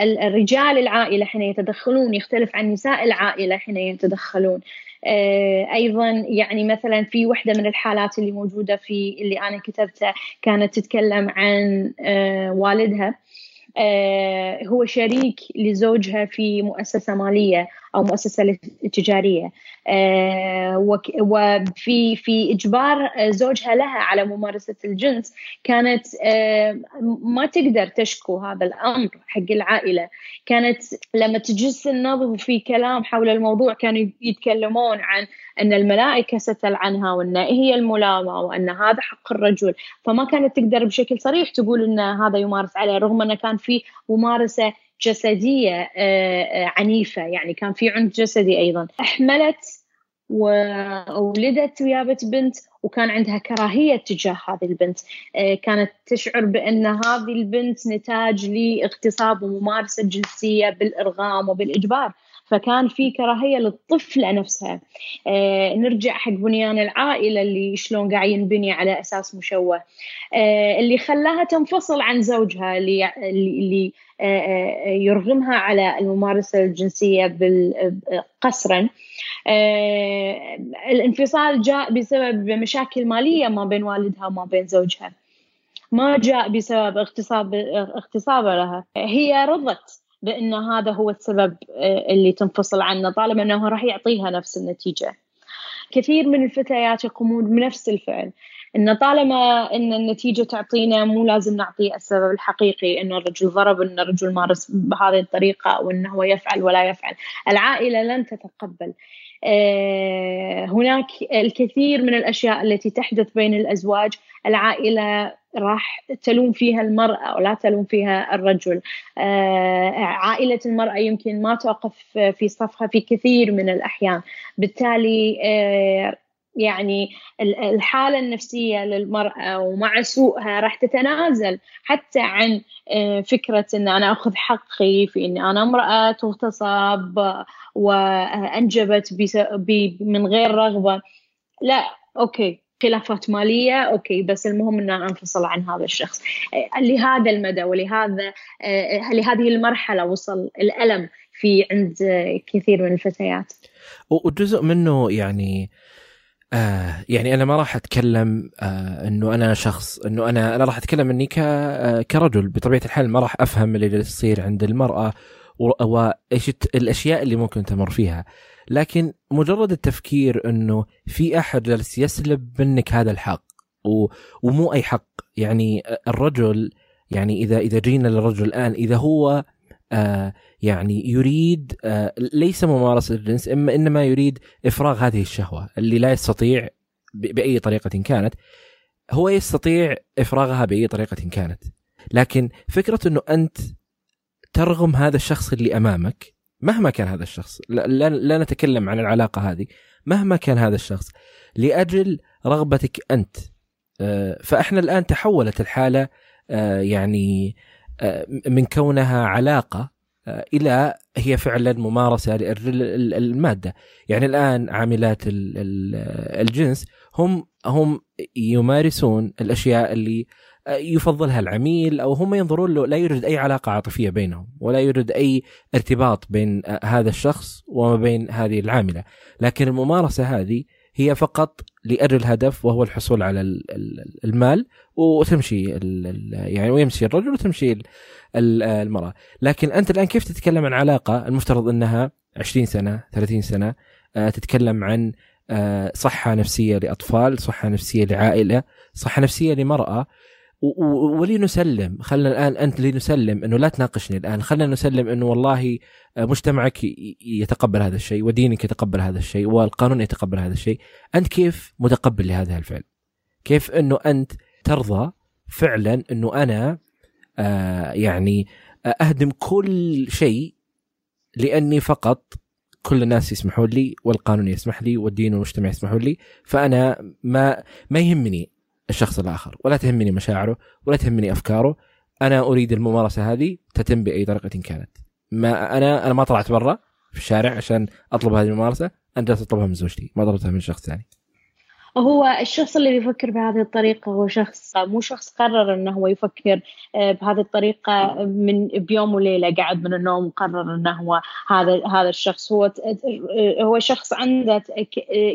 الرجال العائلة حين يتدخلون يختلف عن نساء العائلة حين يتدخلون. أيضا يعني مثلا في وحدة من الحالات اللي موجودة في اللي أنا كتبتها كانت تتكلم عن والدها. هو شريك لزوجها في مؤسسة مالية. أو مؤسسة تجارية. آه، وفي في إجبار زوجها لها على ممارسة الجنس كانت آه، ما تقدر تشكو هذا الأمر حق العائلة. كانت لما تجس النبض في كلام حول الموضوع كانوا يتكلمون عن أن الملائكة ستلعنها وأن هي الملامة وأن هذا حق الرجل. فما كانت تقدر بشكل صريح تقول إن هذا يمارس عليه رغم أنه كان في ممارسة جسدية آه، آه، عنيفة. يعني كان في عنف جسدي أيضا. أحملت وولدت ويابت بنت وكان عندها كراهية تجاه هذه البنت. آه، كانت تشعر بأن هذه البنت نتاج لاغتصاب وممارسة جنسية بالإرغام وبالإجبار. فكان في كراهية للطفلة نفسها. آه نرجع حق بنيان العائلة اللي شلون قاعد ينبني على أساس مشوه. آه اللي خلاها تنفصل عن زوجها اللي اللي آه, يرغمها على الممارسة الجنسية قسرا الانفصال جاء بسبب مشاكل مالية ما بين والدها وما بين زوجها. ما جاء بسبب اغتصاب اغتصابه لها. هي رضت بأن هذا هو السبب آه، اللي تنفصل عنه طالما أنه راح يعطيها نفس النتيجة. كثير من الفتيات يقومون بنفس الفعل إن طالما إن النتيجة تعطينا مو لازم نعطي السبب الحقيقي انه الرجل ضرب إن الرجل مارس بهذه الطريقة أو انه هو يفعل ولا يفعل. العائلة لن تتقبل. هناك الكثير من الأشياء التي تحدث بين الأزواج. العائلة راح تلوم فيها المرأة ولا تلوم فيها الرجل. آه، عائلة المرأة يمكن ما توقف في صفها في كثير من الأحيان. بالتالي آه، يعني الحالة النفسية للمرأة ومع سوءها راح تتنازل حتى عن آه، فكرة أن أنا أخذ حقي في أن أنا امرأة تغتصب وأنجبت من غير رغبة. لا okay خلافات مالية okay بس المهم أن أنا أنفصل عن هذا الشخص. آه، لهذا المدى ولهذا آه، لهذه المرحلة وصل الألم في عند كثير من الفتيات. وجزء منه يعني آه يعني أنا ما راح أتكلم آه إنه أنا شخص إنه أنا أنا راح أتكلم إني آه كرجل. بطبيعة الحال ما راح أفهم اللي يصير عند المرأة وايش الأشياء اللي ممكن تمر فيها. لكن مجرد التفكير إنه في أحد جالس يسلب منك هذا الحق و... ومو أي حق. يعني الرجل يعني إذا إذا جينا للرجل الآن إذا هو آه يعني يريد آه ليس ممارسة الجنس اما إنما يريد إفراغ هذه الشهوة اللي لا يستطيع بأي طريقة كانت. هو يستطيع إفراغها بأي طريقة كانت. لكن فكرة إنه أنت ترغم هذا الشخص اللي أمامك مهما كان هذا الشخص لا, نتكلم عن العلاقة هذه مهما كان هذا الشخص لأجل رغبتك أنت. آه، فإحنا الآن تحولت الحالة يعني من كونها علاقة إلى هي فعلا ممارسة المادة. يعني الآن عاملات الجنس هم هم يمارسون الأشياء اللي يفضلها العميل أو هم ينظرون له لا يوجد أي علاقة عاطفية بينهم ولا يوجد أي ارتباط بين هذا الشخص وما بين هذه العاملة. لكن الممارسة هذه هي فقط لأجل هدف وهو الحصول على المال وتمشي يعني ويمشي الرجل وتمشي المرأة. لكن أنت الآن كيف تتكلم عن علاقة؟ المفترض أنها 20 سنة 30 سنة آه، تتكلم عن آه، صحة نفسية لأطفال صحة نفسية لعائلة صحة نفسية لمرأة. ولنسلم. خلنا الآن أنت لنسلم إنه لا تناقشني الآن. خلنا نسلم إنه والله آه، مجتمعك يتقبل هذا الشيء ودينك يتقبل هذا الشيء والقانون يتقبل هذا الشيء. أنت كيف متقبل لهذا الفعل؟ كيف إنه أنت ترضى فعلا إنه أنا آه يعني آه، أهدم كل شيء لأني فقط كل الناس يسمحون لي والقانون يسمح لي والدين والمجتمع يسمحون لي فأنا ما ما يهمني. الشخص الآخر. ولا تهمني مشاعره ولا تهمني أفكاره. أنا أريد الممارسة هذه تتم بأي طريقة كانت. ما أنا أنا ما طلعت برا في الشارع عشان أطلب هذه الممارسة. أنا جالس اطلبها من زوجتي ما طلبتها من شخص ثاني. هو الشخص اللي بيفكر بهذه الطريقة هو شخص مو شخص قرر إنه هو يفكر آه، بهذه الطريقة من بيوم وليلة قاعد من النوم وقرر إنه هو هذا هذا الشخص. هو آه، هو شخص عنده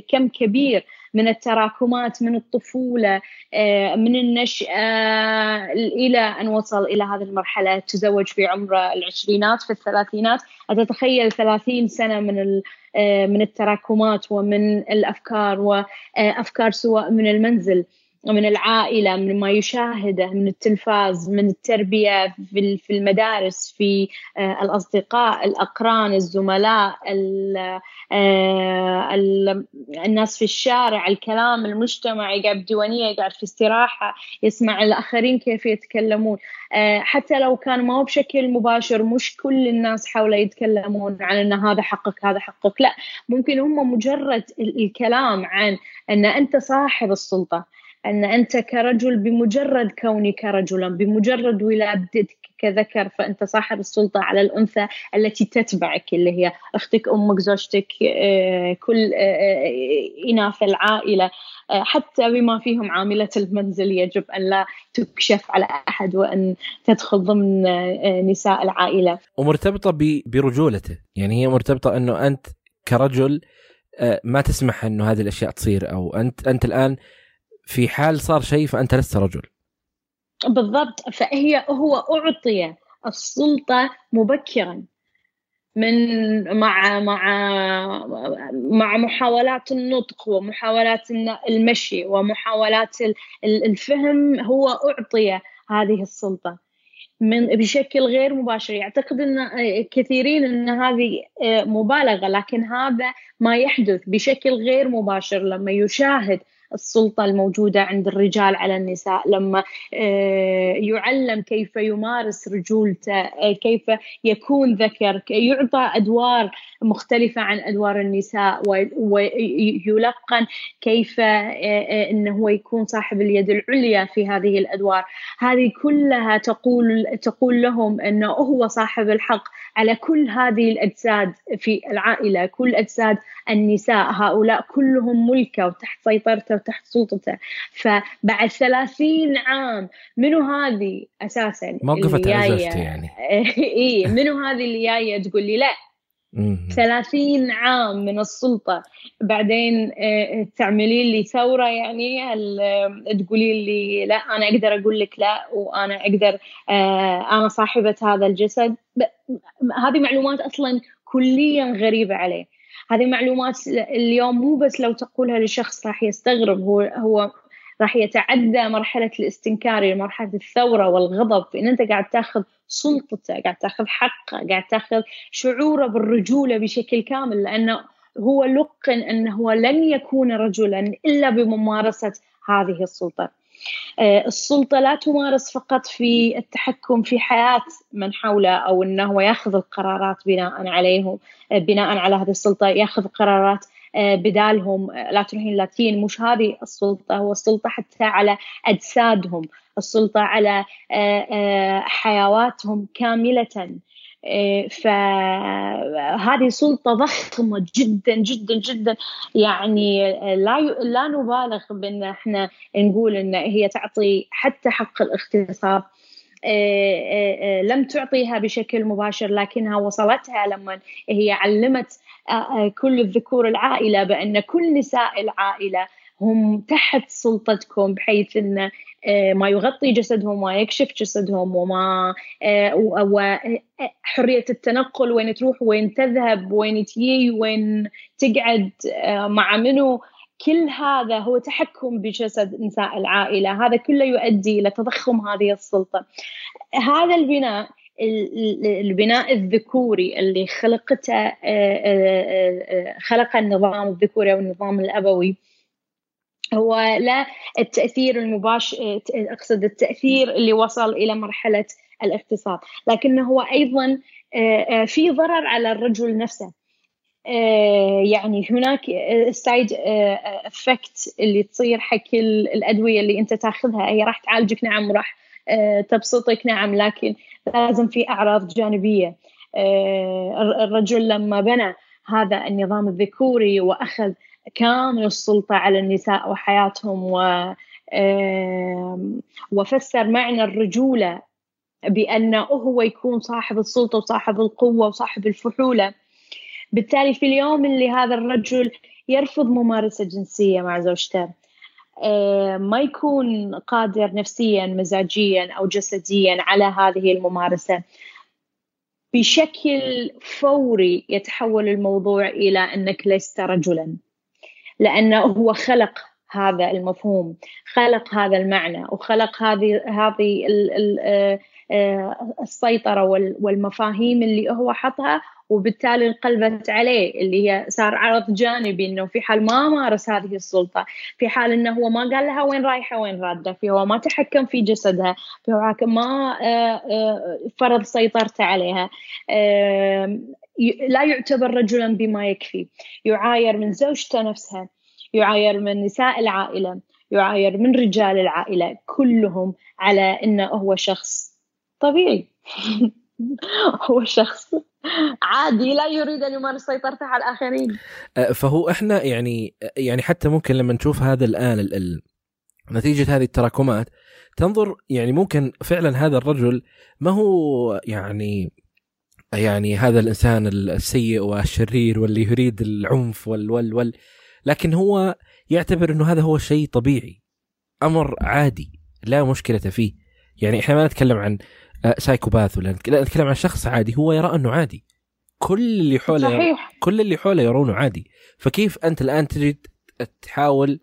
كم كبير من التراكمات من الطفولة آه، من النشأة إلى أن وصل إلى هذه المرحلة تزوج في عمر العشرينات في الثلاثينات. أتتخيل ثلاثين سنة من آه، من التراكمات ومن الأفكار وأفكار سواء من المنزل. من العائلة من ما يشاهده من التلفاز من التربية في المدارس في آه، الأصدقاء الأقران الزملاء آه، الناس في الشارع الكلام المجتمع يقعد بديوانية يقعد في استراحة يسمع الآخرين كيف يتكلمون. آه، حتى لو كان ما هو بشكل مباشر مش كل الناس حوله يتكلمون عن إن هذا حقك هذا حقك. لا ممكن هم مجرد الكلام عن إن أنت صاحب السلطة. أن أنت كرجل بمجرد كونك رجلا بمجرد ولادتك كذكر فأنت صاحب السلطة على الأنثى التي تتبعك اللي هي أختك أمك زوجتك آه، كل آه، آه، إناث العائلة. حتى بما فيهم عاملة المنزل يجب أن لا تكشف على أحد وأن تدخل ضمن نساء العائلة. ومرتبطة برجولته. يعني هي مرتبطة أنه أنت كرجل ما تسمح أنه هذه الأشياء تصير أو أنت أنت الآن في حال صار شيء فأنت لست رجل. بالضبط. فهي هو أعطي السلطة مبكرا من مع مع مع محاولات النطق ومحاولات المشي ومحاولات الفهم هو أعطي هذه السلطة من بشكل غير مباشر. يعتقد إن كثيرين إن هذه مبالغة لكن هذا ما يحدث بشكل غير مباشر لما يشاهد السلطة الموجودة عند الرجال على النساء. لما آه، يعلم كيف يمارس رجولته آه، كيف يكون ذكر يعطى أدوار مختلفة عن أدوار النساء ويلقن كيف آه، أنه هو يكون صاحب اليد العليا في هذه الأدوار. هذه كلها تقول تقول لهم أنه هو صاحب الحق على كل هذه الأجساد في العائلة كل أجساد النساء. هؤلاء كلهم ملكة وتحت سيطرته وتحت سلطته فبعد ثلاثين عام منو هذه أساسا موقفت على يعني. إيه منو هذه اللي جاية تقول لي لا؟ ثلاثين عام من السلطة. بعدين آه، تعملين لي ثورة يعني تقولين لي لا أنا أقدر أقول لك لا وأنا أقدر آه، أنا صاحبة هذا الجسد. هذه معلومات أصلا كليا غريبة عليه. هذه معلومات اليوم مو بس لو تقولها لشخص راح يستغرب هو هو راح يتعدى مرحلة الاستنكار إلى مرحلة الثورة والغضب. فإن أنت قاعد تاخذ سلطته قاعد تاخذ حقه قاعد تاخذ شعوره بالرجولة بشكل كامل لأنه هو لقن أنه لن يكون رجلا إلا بممارسة هذه السلطة. السلطة لا تمارس فقط في التحكم في حياة من حوله أو أنه يأخذ القرارات بناء عليهم آه، بناء على هذه السلطة يأخذ قرارات آه، بدالهم لا تروحين لاتين مش هذه السلطة هو السلطة حتى على أجسادهم السلطة على حيواتهم كاملة. فهذه سلطة ضخمة جدا جدا جدا. يعني لا لا نبالغ بأن إحنا نقول إن هي تعطي حتى حق الاغتصاب لم تعطيها بشكل مباشر لكنها وصلتها لما هي علمت كل الذكور العائلة بأن كل نساء العائلة هم تحت سلطتكم بحيث ان آه، ما يغطي جسدهم وما يكشف جسدهم وما آه، وحرية التنقل وين تروح وين تذهب وين تجي وين تقعد آه، مع منو. كل هذا هو تحكم بجسد نساء العائلة. هذا كله يؤدي إلى تضخم هذه السلطة. هذا البناء البناء الذكوري اللي خلقته خلق النظام الذكوري أو النظام الأبوي. هو لا التأثير المباشر أقصد التأثير اللي وصل إلى مرحلة الاغتصاب لكنه هو أيضا آه، آه، في ضرر على الرجل نفسه. آه، يعني هناك side effect اللي تصير حق الأدوية اللي أنت تأخذها هي راح تعالجك نعم وراح تبسطك نعم لكن لازم في أعراض جانبية. الرجل لما بنى هذا النظام الذكوري وأخذ كامل السلطة على النساء وحياتهم و وفسر معنى الرجولة بأنه هو يكون صاحب السلطة وصاحب القوة وصاحب الفحولة. بالتالي في اليوم اللي هذا الرجل يرفض ممارسة جنسية مع زوجته ما يكون قادر نفسيا مزاجيا أو جسديا على هذه الممارسة. بشكل فوري يتحول الموضوع إلى أنك لست رجلا. لأنه هو خلق هذا المفهوم خلق هذا المعنى وخلق هذه هذه آه، السيطرة والمفاهيم اللي هو حطها وبالتالي انقلبت عليه اللي هي صار عرض جانبي إنه في حال ما مارس هذه السلطة، في حال إنه هو ما قال لها وين رايحة وين رادة، في هو ما تحكم في جسدها، في هو ما آه، فرض سيطرته عليها، لا يعتبر رجلا بما يكفي. يعاير من زوجته نفسها يعاير من نساء العائلة يعاير من رجال العائلة كلهم على أنه هو شخص طبيعي. هو شخص عادي لا يريد أن يمارس سيطرته على الآخرين. أه، فهو إحنا يعني يعني حتى ممكن لما نشوف هذا الآن ال ال نتيجة هذه التراكمات تنظر يعني ممكن فعلا هذا الرجل ما هو يعني يعني هذا الإنسان السيء والشرير واللي يريد العنف وال وال وال لكن هو يعتبر إنه هذا هو شيء طبيعي أمر عادي لا مشكلة فيه. يعني إحنا ما نتكلم عن سايكوباث ولا لا نتكلم عن شخص عادي هو يرى أنه عادي. كل اللي حوله صحيح. كل اللي حوله يرونه عادي. فكيف أنت الآن تجي تحاول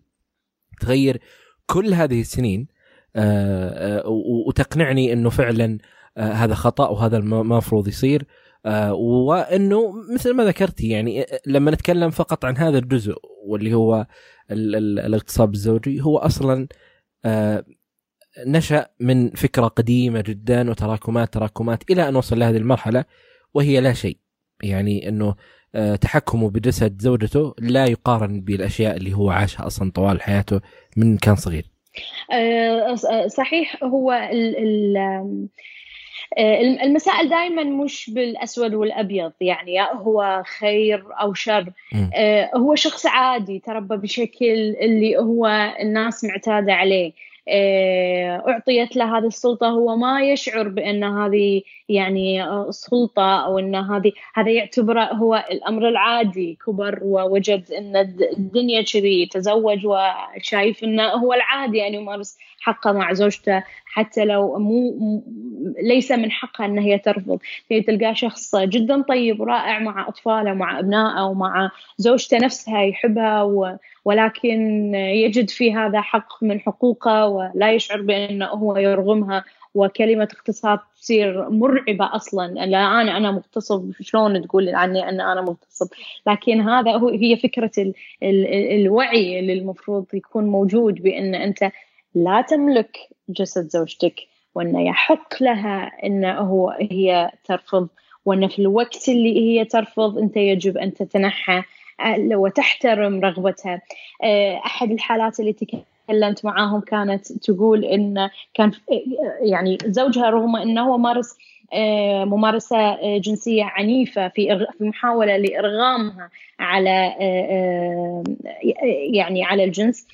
تغير كل هذه السنين آه، آه، وتقنعني أنه فعلا آه، هذا خطأ وهذا المفروض يصير وأنه مثل ما ذكرتي يعني لما نتكلم فقط عن هذا الجزء واللي هو الاغتصاب الزوجي هو أصلا نشأ من فكرة قديمة جدا وتراكمات تراكمات إلى أن وصل لهذه المرحلة وهي لا شيء. يعني إنه تحكمه بجسد زوجته لا يقارن بالأشياء اللي هو عاشها أصلا طوال حياته من كان صغير. آه، صحيح هو ال المسائل دائما مش بالأسود والأبيض يعني هو خير أو شر. آه، هو شخص عادي تربى بشكل اللي هو الناس معتادة عليه. آه، أعطيت له هذه السلطة هو ما يشعر بأن هذه يعني آه، سلطة أو أن هذه هذا يعتبره هو الأمر العادي كبر ووجد أن الدنيا كذي تزوج وشايف أنه هو العادي يعني يمارس حقه مع زوجته حتى لو مو ليس من حقها أن هي ترفض. هي تلقاه شخص جدا طيب ورائع مع أطفاله مع أبنائه ومع زوجته نفسها يحبها ولكن يجد في هذا حق من حقوقه ولا يشعر بانه هو يرغمها. وكلمة اغتصاب تصير مرعبة أصلا. لا أنا أنا مغتصب. شلون تقول عني أن أنا مغتصب؟ لكن هذا هو هي فكرة ال ال الوعي اللي المفروض يكون موجود بأن أنت لا تملك جسد زوجتك وأن يحق لها أن هو هي ترفض وأن في الوقت اللي هي ترفض أنت يجب أن تتنحى. وتحترم رغبتها. آه، أحد الحالات اللي تكلمت معاهم كانت تقول إن كان يعني زوجها رغم انه هو مارس آه، ممارسة جنسية عنيفة في في محاولة لإرغامها على يعني على الجنس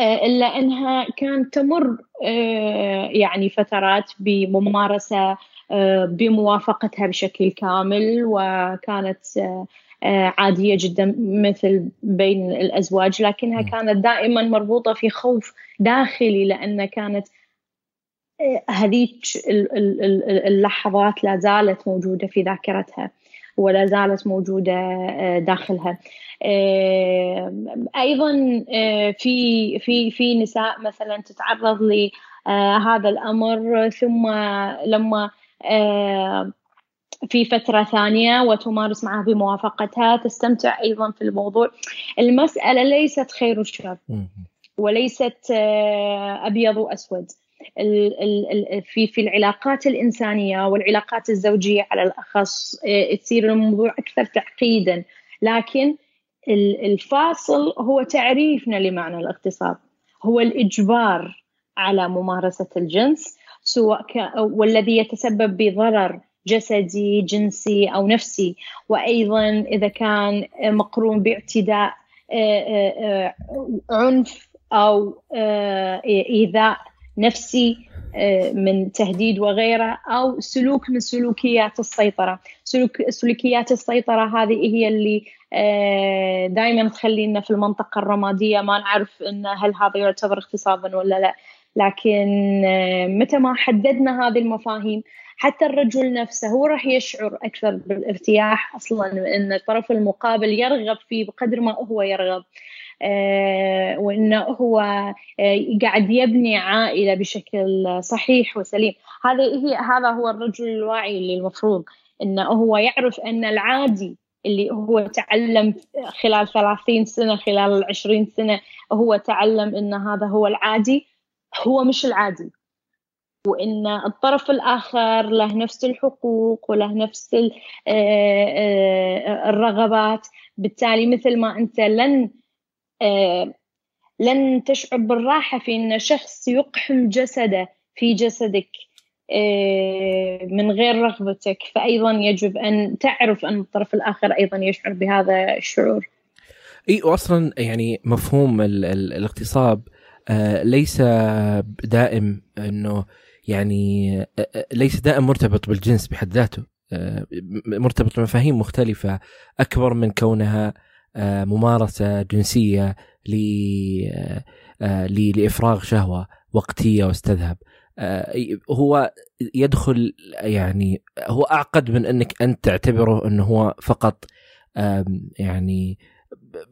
آه، إلا أنها كانت تمر آه، يعني فترات بممارسة آه، بموافقتها بشكل كامل وكانت عادية جدا مثل بين الأزواج لكنها كانت دائما مربوطة في خوف داخلي لأن كانت هذيك اللحظات لا زالت موجودة في ذاكرتها ولا زالت داخلها. آه، أيضا آه، في في في نساء مثلا تتعرض لهذا الأمر ثم لما آه، في فترة ثانية وتمارس معها بموافقتها. تستمتع أيضا في الموضوع. المسألة ليست خير وشر وليست أبيض وأسود. في في العلاقات الإنسانية والعلاقات الزوجية على الأخص تصير الموضوع أكثر تعقيدا. لكن الفاصل هو تعريفنا لمعنى الاغتصاب هو الإجبار على ممارسة الجنس سواء. والذي يتسبب بضرر جسدي جنسي أو نفسي. وأيضا إذا كان مقرون باعتداء آه، آه، آه، عنف أو إيذاء نفسي من تهديد وغيره أو سلوك من سلوكيات السيطرة، سلوك سلوكيات السيطرة هذه هي اللي دائما تخلينا في المنطقة الرمادية ما نعرف إن هل هذا يعتبر اغتصابا ولا لا، لكن متى ما حددنا هذه المفاهيم حتى الرجل نفسه هو راح يشعر أكثر بالارتياح أصلا إن الطرف المقابل يرغب فيه بقدر ما هو يرغب. آه، وانه هو آه، قاعد يبني عائلة بشكل صحيح وسليم. هذا هي هذا هو الرجل الواعي اللي المفروض إنه هو يعرف إن العادي اللي هو تعلم خلال 30 سنة خلال 20 سنة هو تعلم إن هذا هو العادي. هو مش العادي. وإن الطرف الآخر له نفس الحقوق وله نفس آه، الرغبات. بالتالي مثل ما أنت لن آه، لن تشعر بالراحة في أن شخص يقحم جسده في جسدك آه، من غير رغبتك. فأيضا يجب أن تعرف أن الطرف الآخر أيضا يشعر بهذا الشعور. إي واصلا يعني مفهوم ال ال الاغتصاب آه ليس دائم إنه يعني ليس دائم مرتبط بالجنس بحد ذاته. مرتبط بمفاهيم مختلفة أكبر من كونها ممارسة جنسية آه، لإفراغ شهوة وقتية واستذهب. هو يدخل يعني هو أعقد من أنك انت تعتبره أنه هو فقط يعني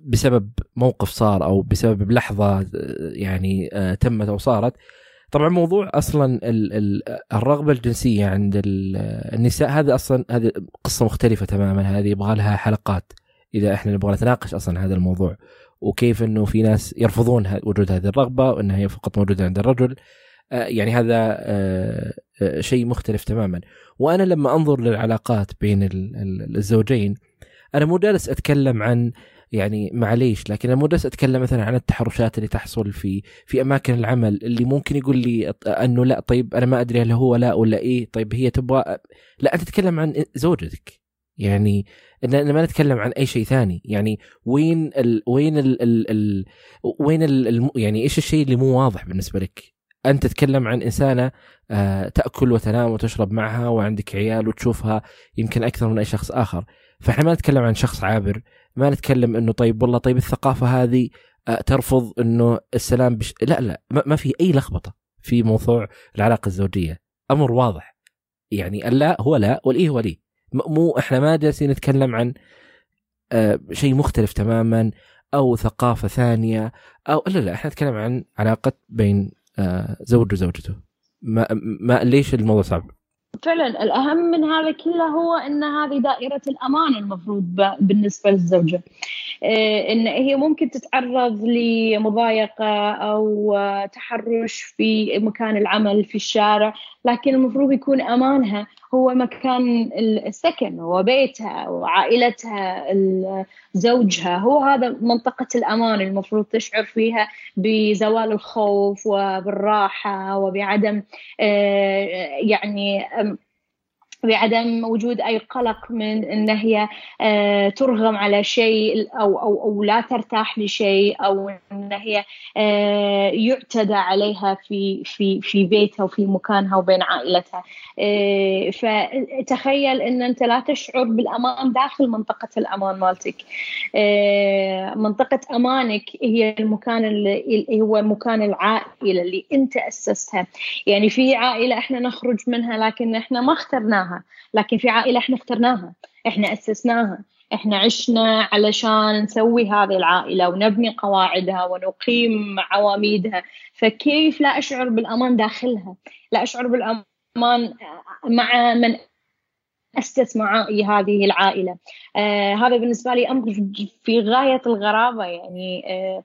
بسبب موقف صار أو بسبب لحظة يعني تمت أو صارت. طبعا موضوع أصلا الرغبة الجنسية عند النساء هذا أصلا هذه قصة مختلفة تماما هذه يبغى لها حلقات إذا إحنا نبغى نتناقش أصلا هذا الموضوع. وكيف إنه في ناس يرفضون وجود هذه الرغبة وإنها هي فقط موجودة عند الرجل. آه، يعني هذا آه، آه، شيء مختلف تماما. وأنا لما أنظر للعلاقات بين الزوجين أنا مو جالس أتكلم عن يعني معليش لكن أنا مو جالس أتكلم مثلا عن التحرشات اللي تحصل في في أماكن العمل اللي ممكن يقول لي إنه لا طيب أنا ما أدري هل هو لا ولا إيه طيب هي تبغى لا أنت تتكلم عن زوجتك. يعني ان ما نتكلم عن أي شيء ثاني. يعني وين ال وين ال ال ال وين ال يعني إيش الشيء اللي مو واضح بالنسبة لك؟ أنت تتكلم عن إنسانة آه، تأكل وتنام وتشرب معها وعندك عيال وتشوفها يمكن أكثر من أي شخص آخر. فإحنا ما نتكلم عن شخص عابر. ما نتكلم إنه طيب والله طيب الثقافة هذه آه، ترفض إنه السلام بش... لا لا ما في أي لخبطة في موضوع العلاقة الزوجية. أمر واضح. يعني اللا هو لا والإيه هو لي. مو إحنا ما جالسين نتكلم عن آه، شيء مختلف تماما أو ثقافة ثانية أو لا لا إحنا نتكلم عن علاقة بين آه، زوج وزوجته. ما, ما ليش الموضوع صعب؟ فعلا الأهم من هذا كله هو إن هذه دائرة الأمان المفروض بالنسبة للزوجة. آه، إن هي ممكن تتعرض لمضايقة أو تحرش في مكان العمل في الشارع لكن المفروض يكون أمانها. هو مكان السكن هو بيتها وعائلتها زوجها. هو هذا منطقة الأمان المفروض تشعر فيها بزوال الخوف وبالراحة وبعدم آه، يعني بعدم وجود أي قلق من إن هي آه، ترغم على شيء أو أو أو لا ترتاح لشيء أو إن هي آه، يعتدى عليها في في في بيتها وفي مكانها وبين عائلتها. آه، فتخيل إن أنت لا تشعر بالأمان داخل منطقة الأمان مالتك. منطقة أمانك هي المكان اللي هو مكان العائلة اللي أنت أسستها. يعني في عائلة إحنا نخرج منها لكن إحنا ما اخترناها. لكن في عائلة إحنا اخترناها. إحنا أسسناها. إحنا عشنا علشان نسوي هذه العائلة ونبني قواعدها ونقيم عواميدها. فكيف لا أشعر بالأمان داخلها؟ لا أشعر بالأمان مع من أسس معي هذه العائلة. آه هذا بالنسبة لي أمر في غاية الغرابة يعني آه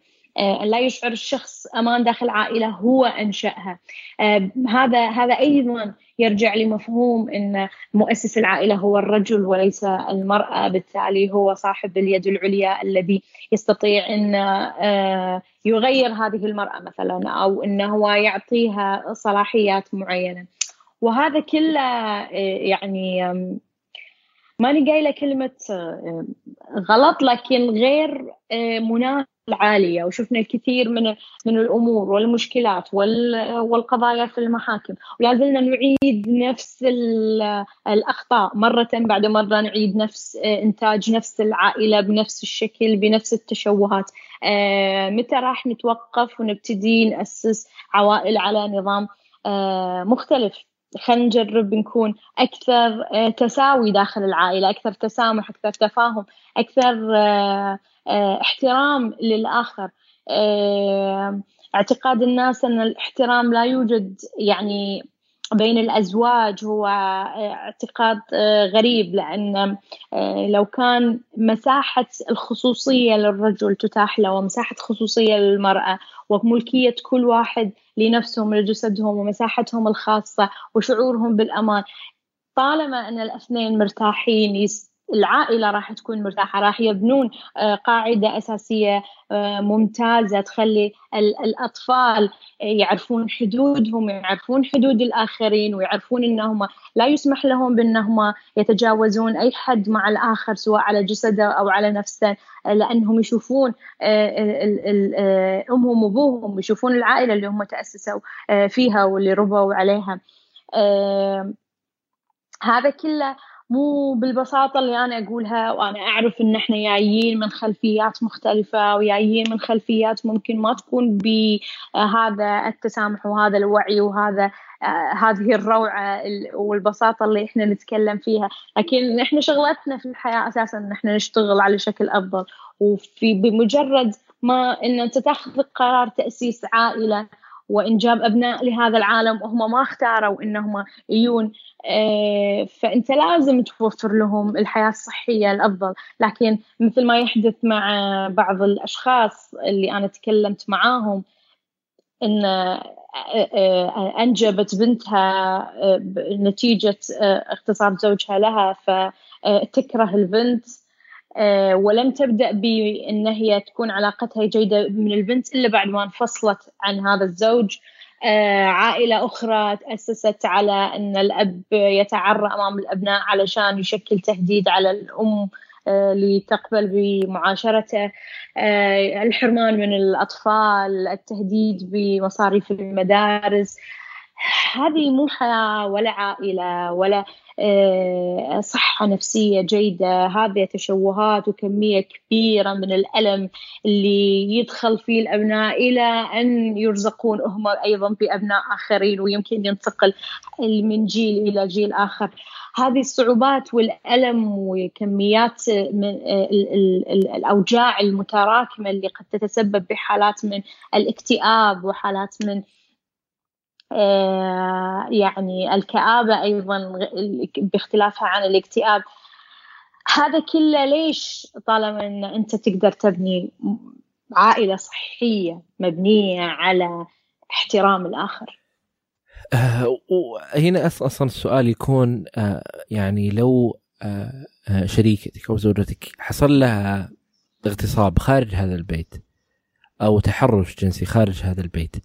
لا يشعر الشخص أمان داخل عائلة هو أنشأها. آه هذا هذا أيضا يرجع لمفهوم إن مؤسس العائلة هو الرجل وليس المرأة بالتالي هو صاحب اليد العليا الذي يستطيع إن آه، يغير هذه المرأة مثلا أو انه هو يعطيها صلاحيات معينة. وهذا كله آه، يعني ماني قايلة كلمة آه، غلط لكن غير مناسب العالية وشفنا الكثير من من الأمور والمشكلات والقضايا في المحاكم. ولا زلنا نعيد نفس الأخطاء مرة بعد مرة نعيد نفس إنتاج نفس العائلة بنفس الشكل بنفس التشوهات. آه، متى راح نتوقف ونبتدي نأسس عوائل على نظام آه، مختلف؟ خلينا نجرب نكون أكثر آه، تساوي داخل العائلة أكثر تسامح أكثر تفاهم أكثر آه، احترام للآخر. آه، اعتقاد الناس أن الاحترام لا يوجد يعني بين الأزواج هو آه، اعتقاد غريب لأن لو كان مساحة الخصوصية للرجل تتاح له ومساحة خصوصية للمرأة وملكية كل واحد لنفسهم لجسدهم ومساحتهم الخاصة وشعورهم بالأمان طالما أن الاثنين مرتاحين العائلة راح تكون مرتاحة راح يبنون آه، قاعدة أساسية آه، ممتازة تخلي الأطفال يعرفون حدودهم يعرفون حدود الآخرين ويعرفون أنهم لا يسمح لهم بأنهم يتجاوزون أي حد مع الآخر سواء على جسده أو على نفسه لأنهم يشوفون آه، أمهم وأبوهم يشوفون العائلة اللي هم تأسسوا فيها واللي ربوا عليها. هذا كله مو بالبساطة اللي أنا أقولها وأنا أعرف إن إحنا جايين من خلفيات مختلفة وجايين من خلفيات ممكن ما تكون بهذا التسامح وهذا الوعي وهذا آه، هذه الروعة والبساطة اللي إحنا نتكلم فيها. لكن إحنا شغلتنا في الحياة أساسا إن إحنا نشتغل على شكل أفضل. وفي بمجرد ما إن أنت تاخذ قرار تأسيس عائلة وإنجاب أبناء لهذا العالم وهم ما اختاروا إنهم يجون آه، فأنت لازم توفر لهم الحياة الصحية الأفضل. لكن مثل ما يحدث مع بعض الأشخاص اللي أنا تكلمت معاهم إن آه، آه، أنجبت بنتها نتيجة اغتصاب زوجها لها فتكره البنت. ولم تبدأ بأن هي تكون علاقتها جيدة من البنت إلا بعد ما انفصلت عن هذا الزوج. آه، عائلة أخرى تأسست على أن الأب يتعرى أمام الأبناء علشان يشكل تهديد على الأم آه، لتقبل بمعاشرته. الحرمان من الأطفال التهديد بمصاريف المدارس. هذه مو حياة ولا عائلة ولا آه، صحة نفسية جيدة هذه تشوهات وكمية كبيرة من الألم اللي يدخل فيه الأبناء إلى أن يرزقون هم أيضا بأبناء آخرين ويمكن ينتقل من جيل إلى جيل آخر. هذه الصعوبات والألم وكميات من آه، الأوجاع المتراكمة اللي قد تتسبب بحالات من الاكتئاب وحالات من آه، يعني الكآبة أيضا باختلافها عن الاكتئاب. هذا كله ليش طالما أن أنت تقدر تبني عائلة صحية مبنية على احترام الآخر؟ آه وهنا أصلا السؤال يكون آه يعني لو آه, آه، شريكتك أو زوجتك حصل لها اغتصاب خارج هذا البيت أو تحرش جنسي خارج هذا البيت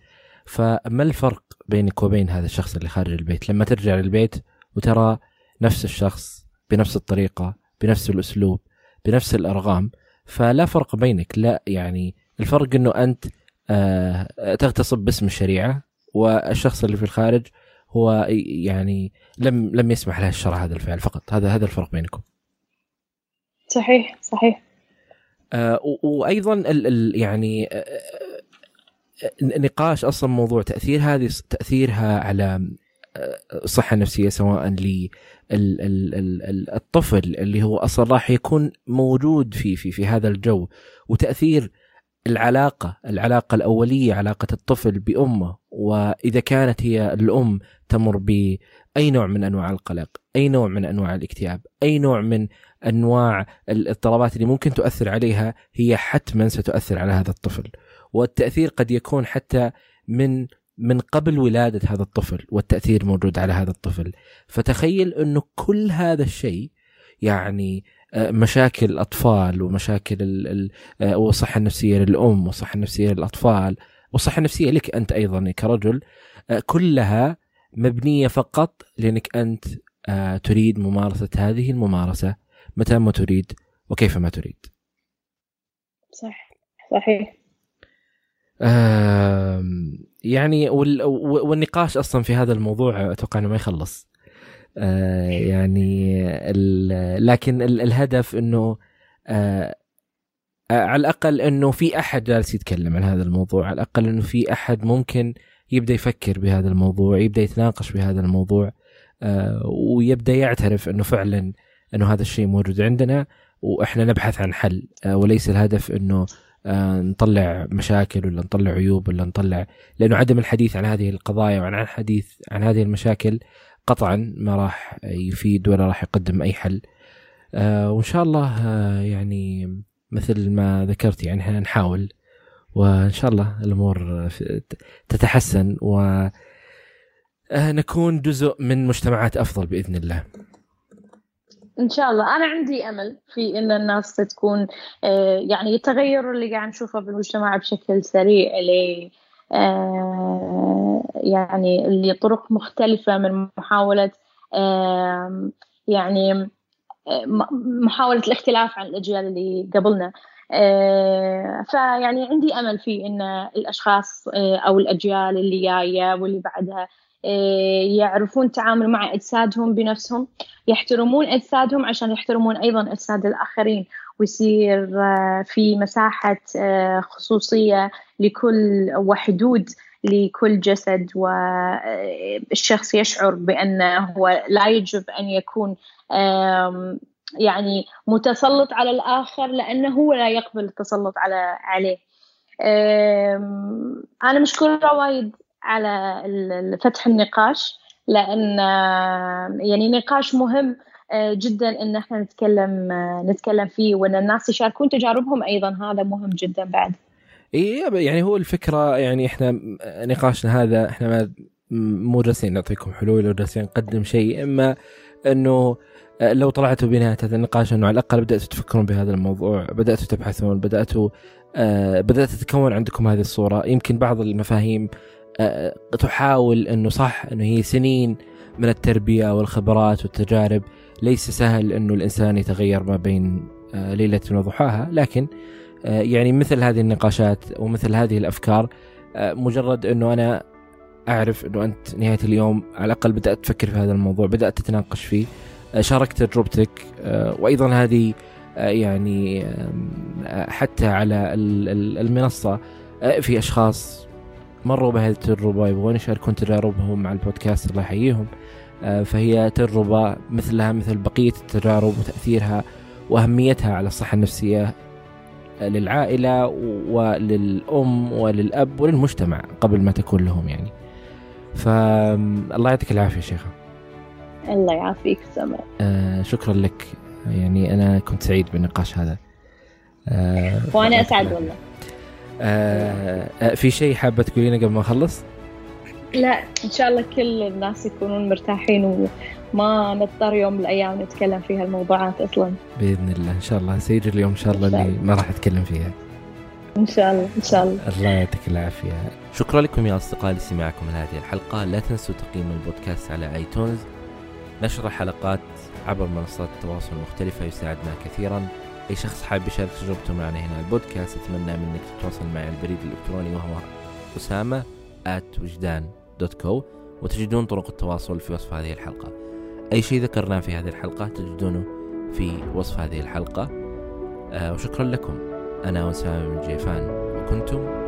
فما الفرق بينك وبين هذا الشخص اللي خارج البيت؟ لما ترجع للبيت وترى نفس الشخص بنفس الطريقة بنفس الأسلوب بنفس الأرغام فلا فرق بينك. لا يعني الفرق أنه أنت آه تغتصب باسم الشريعة والشخص اللي في الخارج هو يعني لم لم يسمح له الشرع هذا الفعل فقط. هذا هذا الفرق بينكم. صحيح صحيح. آه وأيضا ال ال يعني آه نقاش أصلا موضوع تأثير هذه تأثيرها على آه، الصحه النفسيه سواء للطفل اللي هو أصلا راح يكون موجود في في في هذا الجو. وتأثير العلاقة العلاقة الأولية علاقة الطفل بأمه. وإذا كانت هي الأم تمر باي نوع من أنواع القلق أي نوع من أنواع الاكتئاب أي نوع من أنواع الاضطرابات اللي ممكن تؤثر عليها هي حتما ستؤثر على هذا الطفل. والتأثير قد يكون حتى من من قبل ولادة هذا الطفل والتأثير موجود على هذا الطفل. فتخيل إنه كل هذا الشيء يعني آه، مشاكل الأطفال ومشاكل آه، والصحه النفسيه للأم والصحه النفسيه للأطفال والصحه النفسيه لك أنت أيضا كرجل. آه، كلها مبنية فقط لأنك أنت تريد ممارسة هذه الممارسة. متى ما تريد وكيف ما تريد. صح. صحيح. يعني والنقاش أصلا في هذا الموضوع أتوقع إنه ما يخلص. آه، يعني لكن الهدف إنه آه، على الأقل إنه في أحد جالس يتكلم عن هذا الموضوع على الأقل إنه في أحد ممكن يبدأ يفكر بهذا الموضوع يبدأ يتناقش بهذا الموضوع آه، ويبدأ يعترف إنه فعلا إنه هذا الشيء موجود عندنا وإحنا نبحث عن حل. وليس الهدف إنه نطلع مشاكل ولا نطلع عيوب ولا نطلع لأنه عدم الحديث عن هذه القضايا وعن الحديث عن هذه المشاكل قطعا ما راح يفيد ولا راح يقدم أي حل آه، وإن شاء الله آه، يعني مثل ما ذكرت يعني إحنا نحاول وإن شاء الله الأمور تتحسن و نكون جزء من مجتمعات أفضل بإذن الله. إن شاء الله. أنا عندي أمل في إن الناس تكون آه، يعني التغير اللي قاعد نشوفه بالمجتمع بشكل سريع ل آه، يعني لطرق مختلفة من محاولة يعني آه، محاولة الاختلاف عن الأجيال اللي قبلنا. فيعني عندي أمل في إن الأشخاص أو الأجيال اللي جاية واللي بعدها يعرفون التعامل مع أجسادهم بنفسهم يحترمون أجسادهم عشان يحترمون أيضا أجساد الآخرين. ويصير في مساحة خصوصية لكل وحدود لكل جسد. والشخص يشعر بأنه هو لا يجب أن يكون يعني متسلط على الآخر لأنه هو لا يقبل التسلط على عليه. أنا مشكورة وايد على فتح النقاش لأن يعني نقاش مهم جدا إن إحنا نتكلم نتكلم فيه وإن الناس يشاركون تجاربهم أيضا هذا مهم جدا بعد. إي يعني هو الفكرة يعني إحنا نقاشنا هذا إحنا ما مو جالسين نعطيكم حلول أو جالسين نقدم شيء. إما إنه لو طلعتوا بنهاية هذا النقاش إنه على الأقل بدأتوا تفكرون بهذا الموضوع بدأتوا تبحثون بدأتوا آه بدأت تتكون عندكم هذه الصورة. يمكن بعض المفاهيم آه تحاول أنه صح أنه هي سنين من التربية والخبرات والتجارب. ليس سهل أنه الإنسان يتغير ما بين آه ليلة وضحاها. لكن آه، يعني مثل هذه النقاشات ومثل هذه الأفكار آه، مجرد أنه أنا أعرف أنه أنت نهاية اليوم على الأقل بدأت تفكر في هذا الموضوع بدأت تتناقش فيه آه، شاركت تجربتك وأيضا هذه يعني حتى على المنصة في أشخاص مروا بهذه التجربة يبغون يشاركون تجاربهم مع البودكاست الله يحييهم. فهي تجربة مثلها مثل بقية التجارب وتأثيرها وأهميتها على الصحة النفسية للعائلة وللأم وللأب وللمجتمع قبل ما تكون لهم يعني. فالله يعطيك العافية شيخة. الله يعافيك سمع آه شكرا لك. يعني أنا كنت سعيد بالنقاش هذا. آه وأنا أسعد والله. آه آه في شيء حابة تقولينه قبل ما اخلص؟ لا إن شاء الله كل الناس يكونون مرتاحين وما نضطر يوم من الأيام نتكلم في هالموضوعات أصلا. بإذن الله إن شاء الله. سيجي اليوم إن شاء الله اللي ما راح أتكلم فيها. إن شاء الله إن شاء الله. الله يعطيك العافية. شكرا لكم يا أصدقائي لسماعكم لهذه الحلقة. لا تنسوا تقييم البودكاست على آيتونز. نشر الحلقات عبر منصات التواصل المختلفة يساعدنا كثيرا. أي شخص حاب يشارك تجربته معنا هنا البودكاست أتمنى منك تتواصل معي على البريد الإلكتروني وهو أسامة at وجدان دوت كو وتجدون طرق التواصل في وصف هذه الحلقة. أي شيء ذكرناه في هذه الحلقة تجدونه في وصف هذه الحلقة. آه وشكرا لكم. أنا وسام بن جيفان وكنتم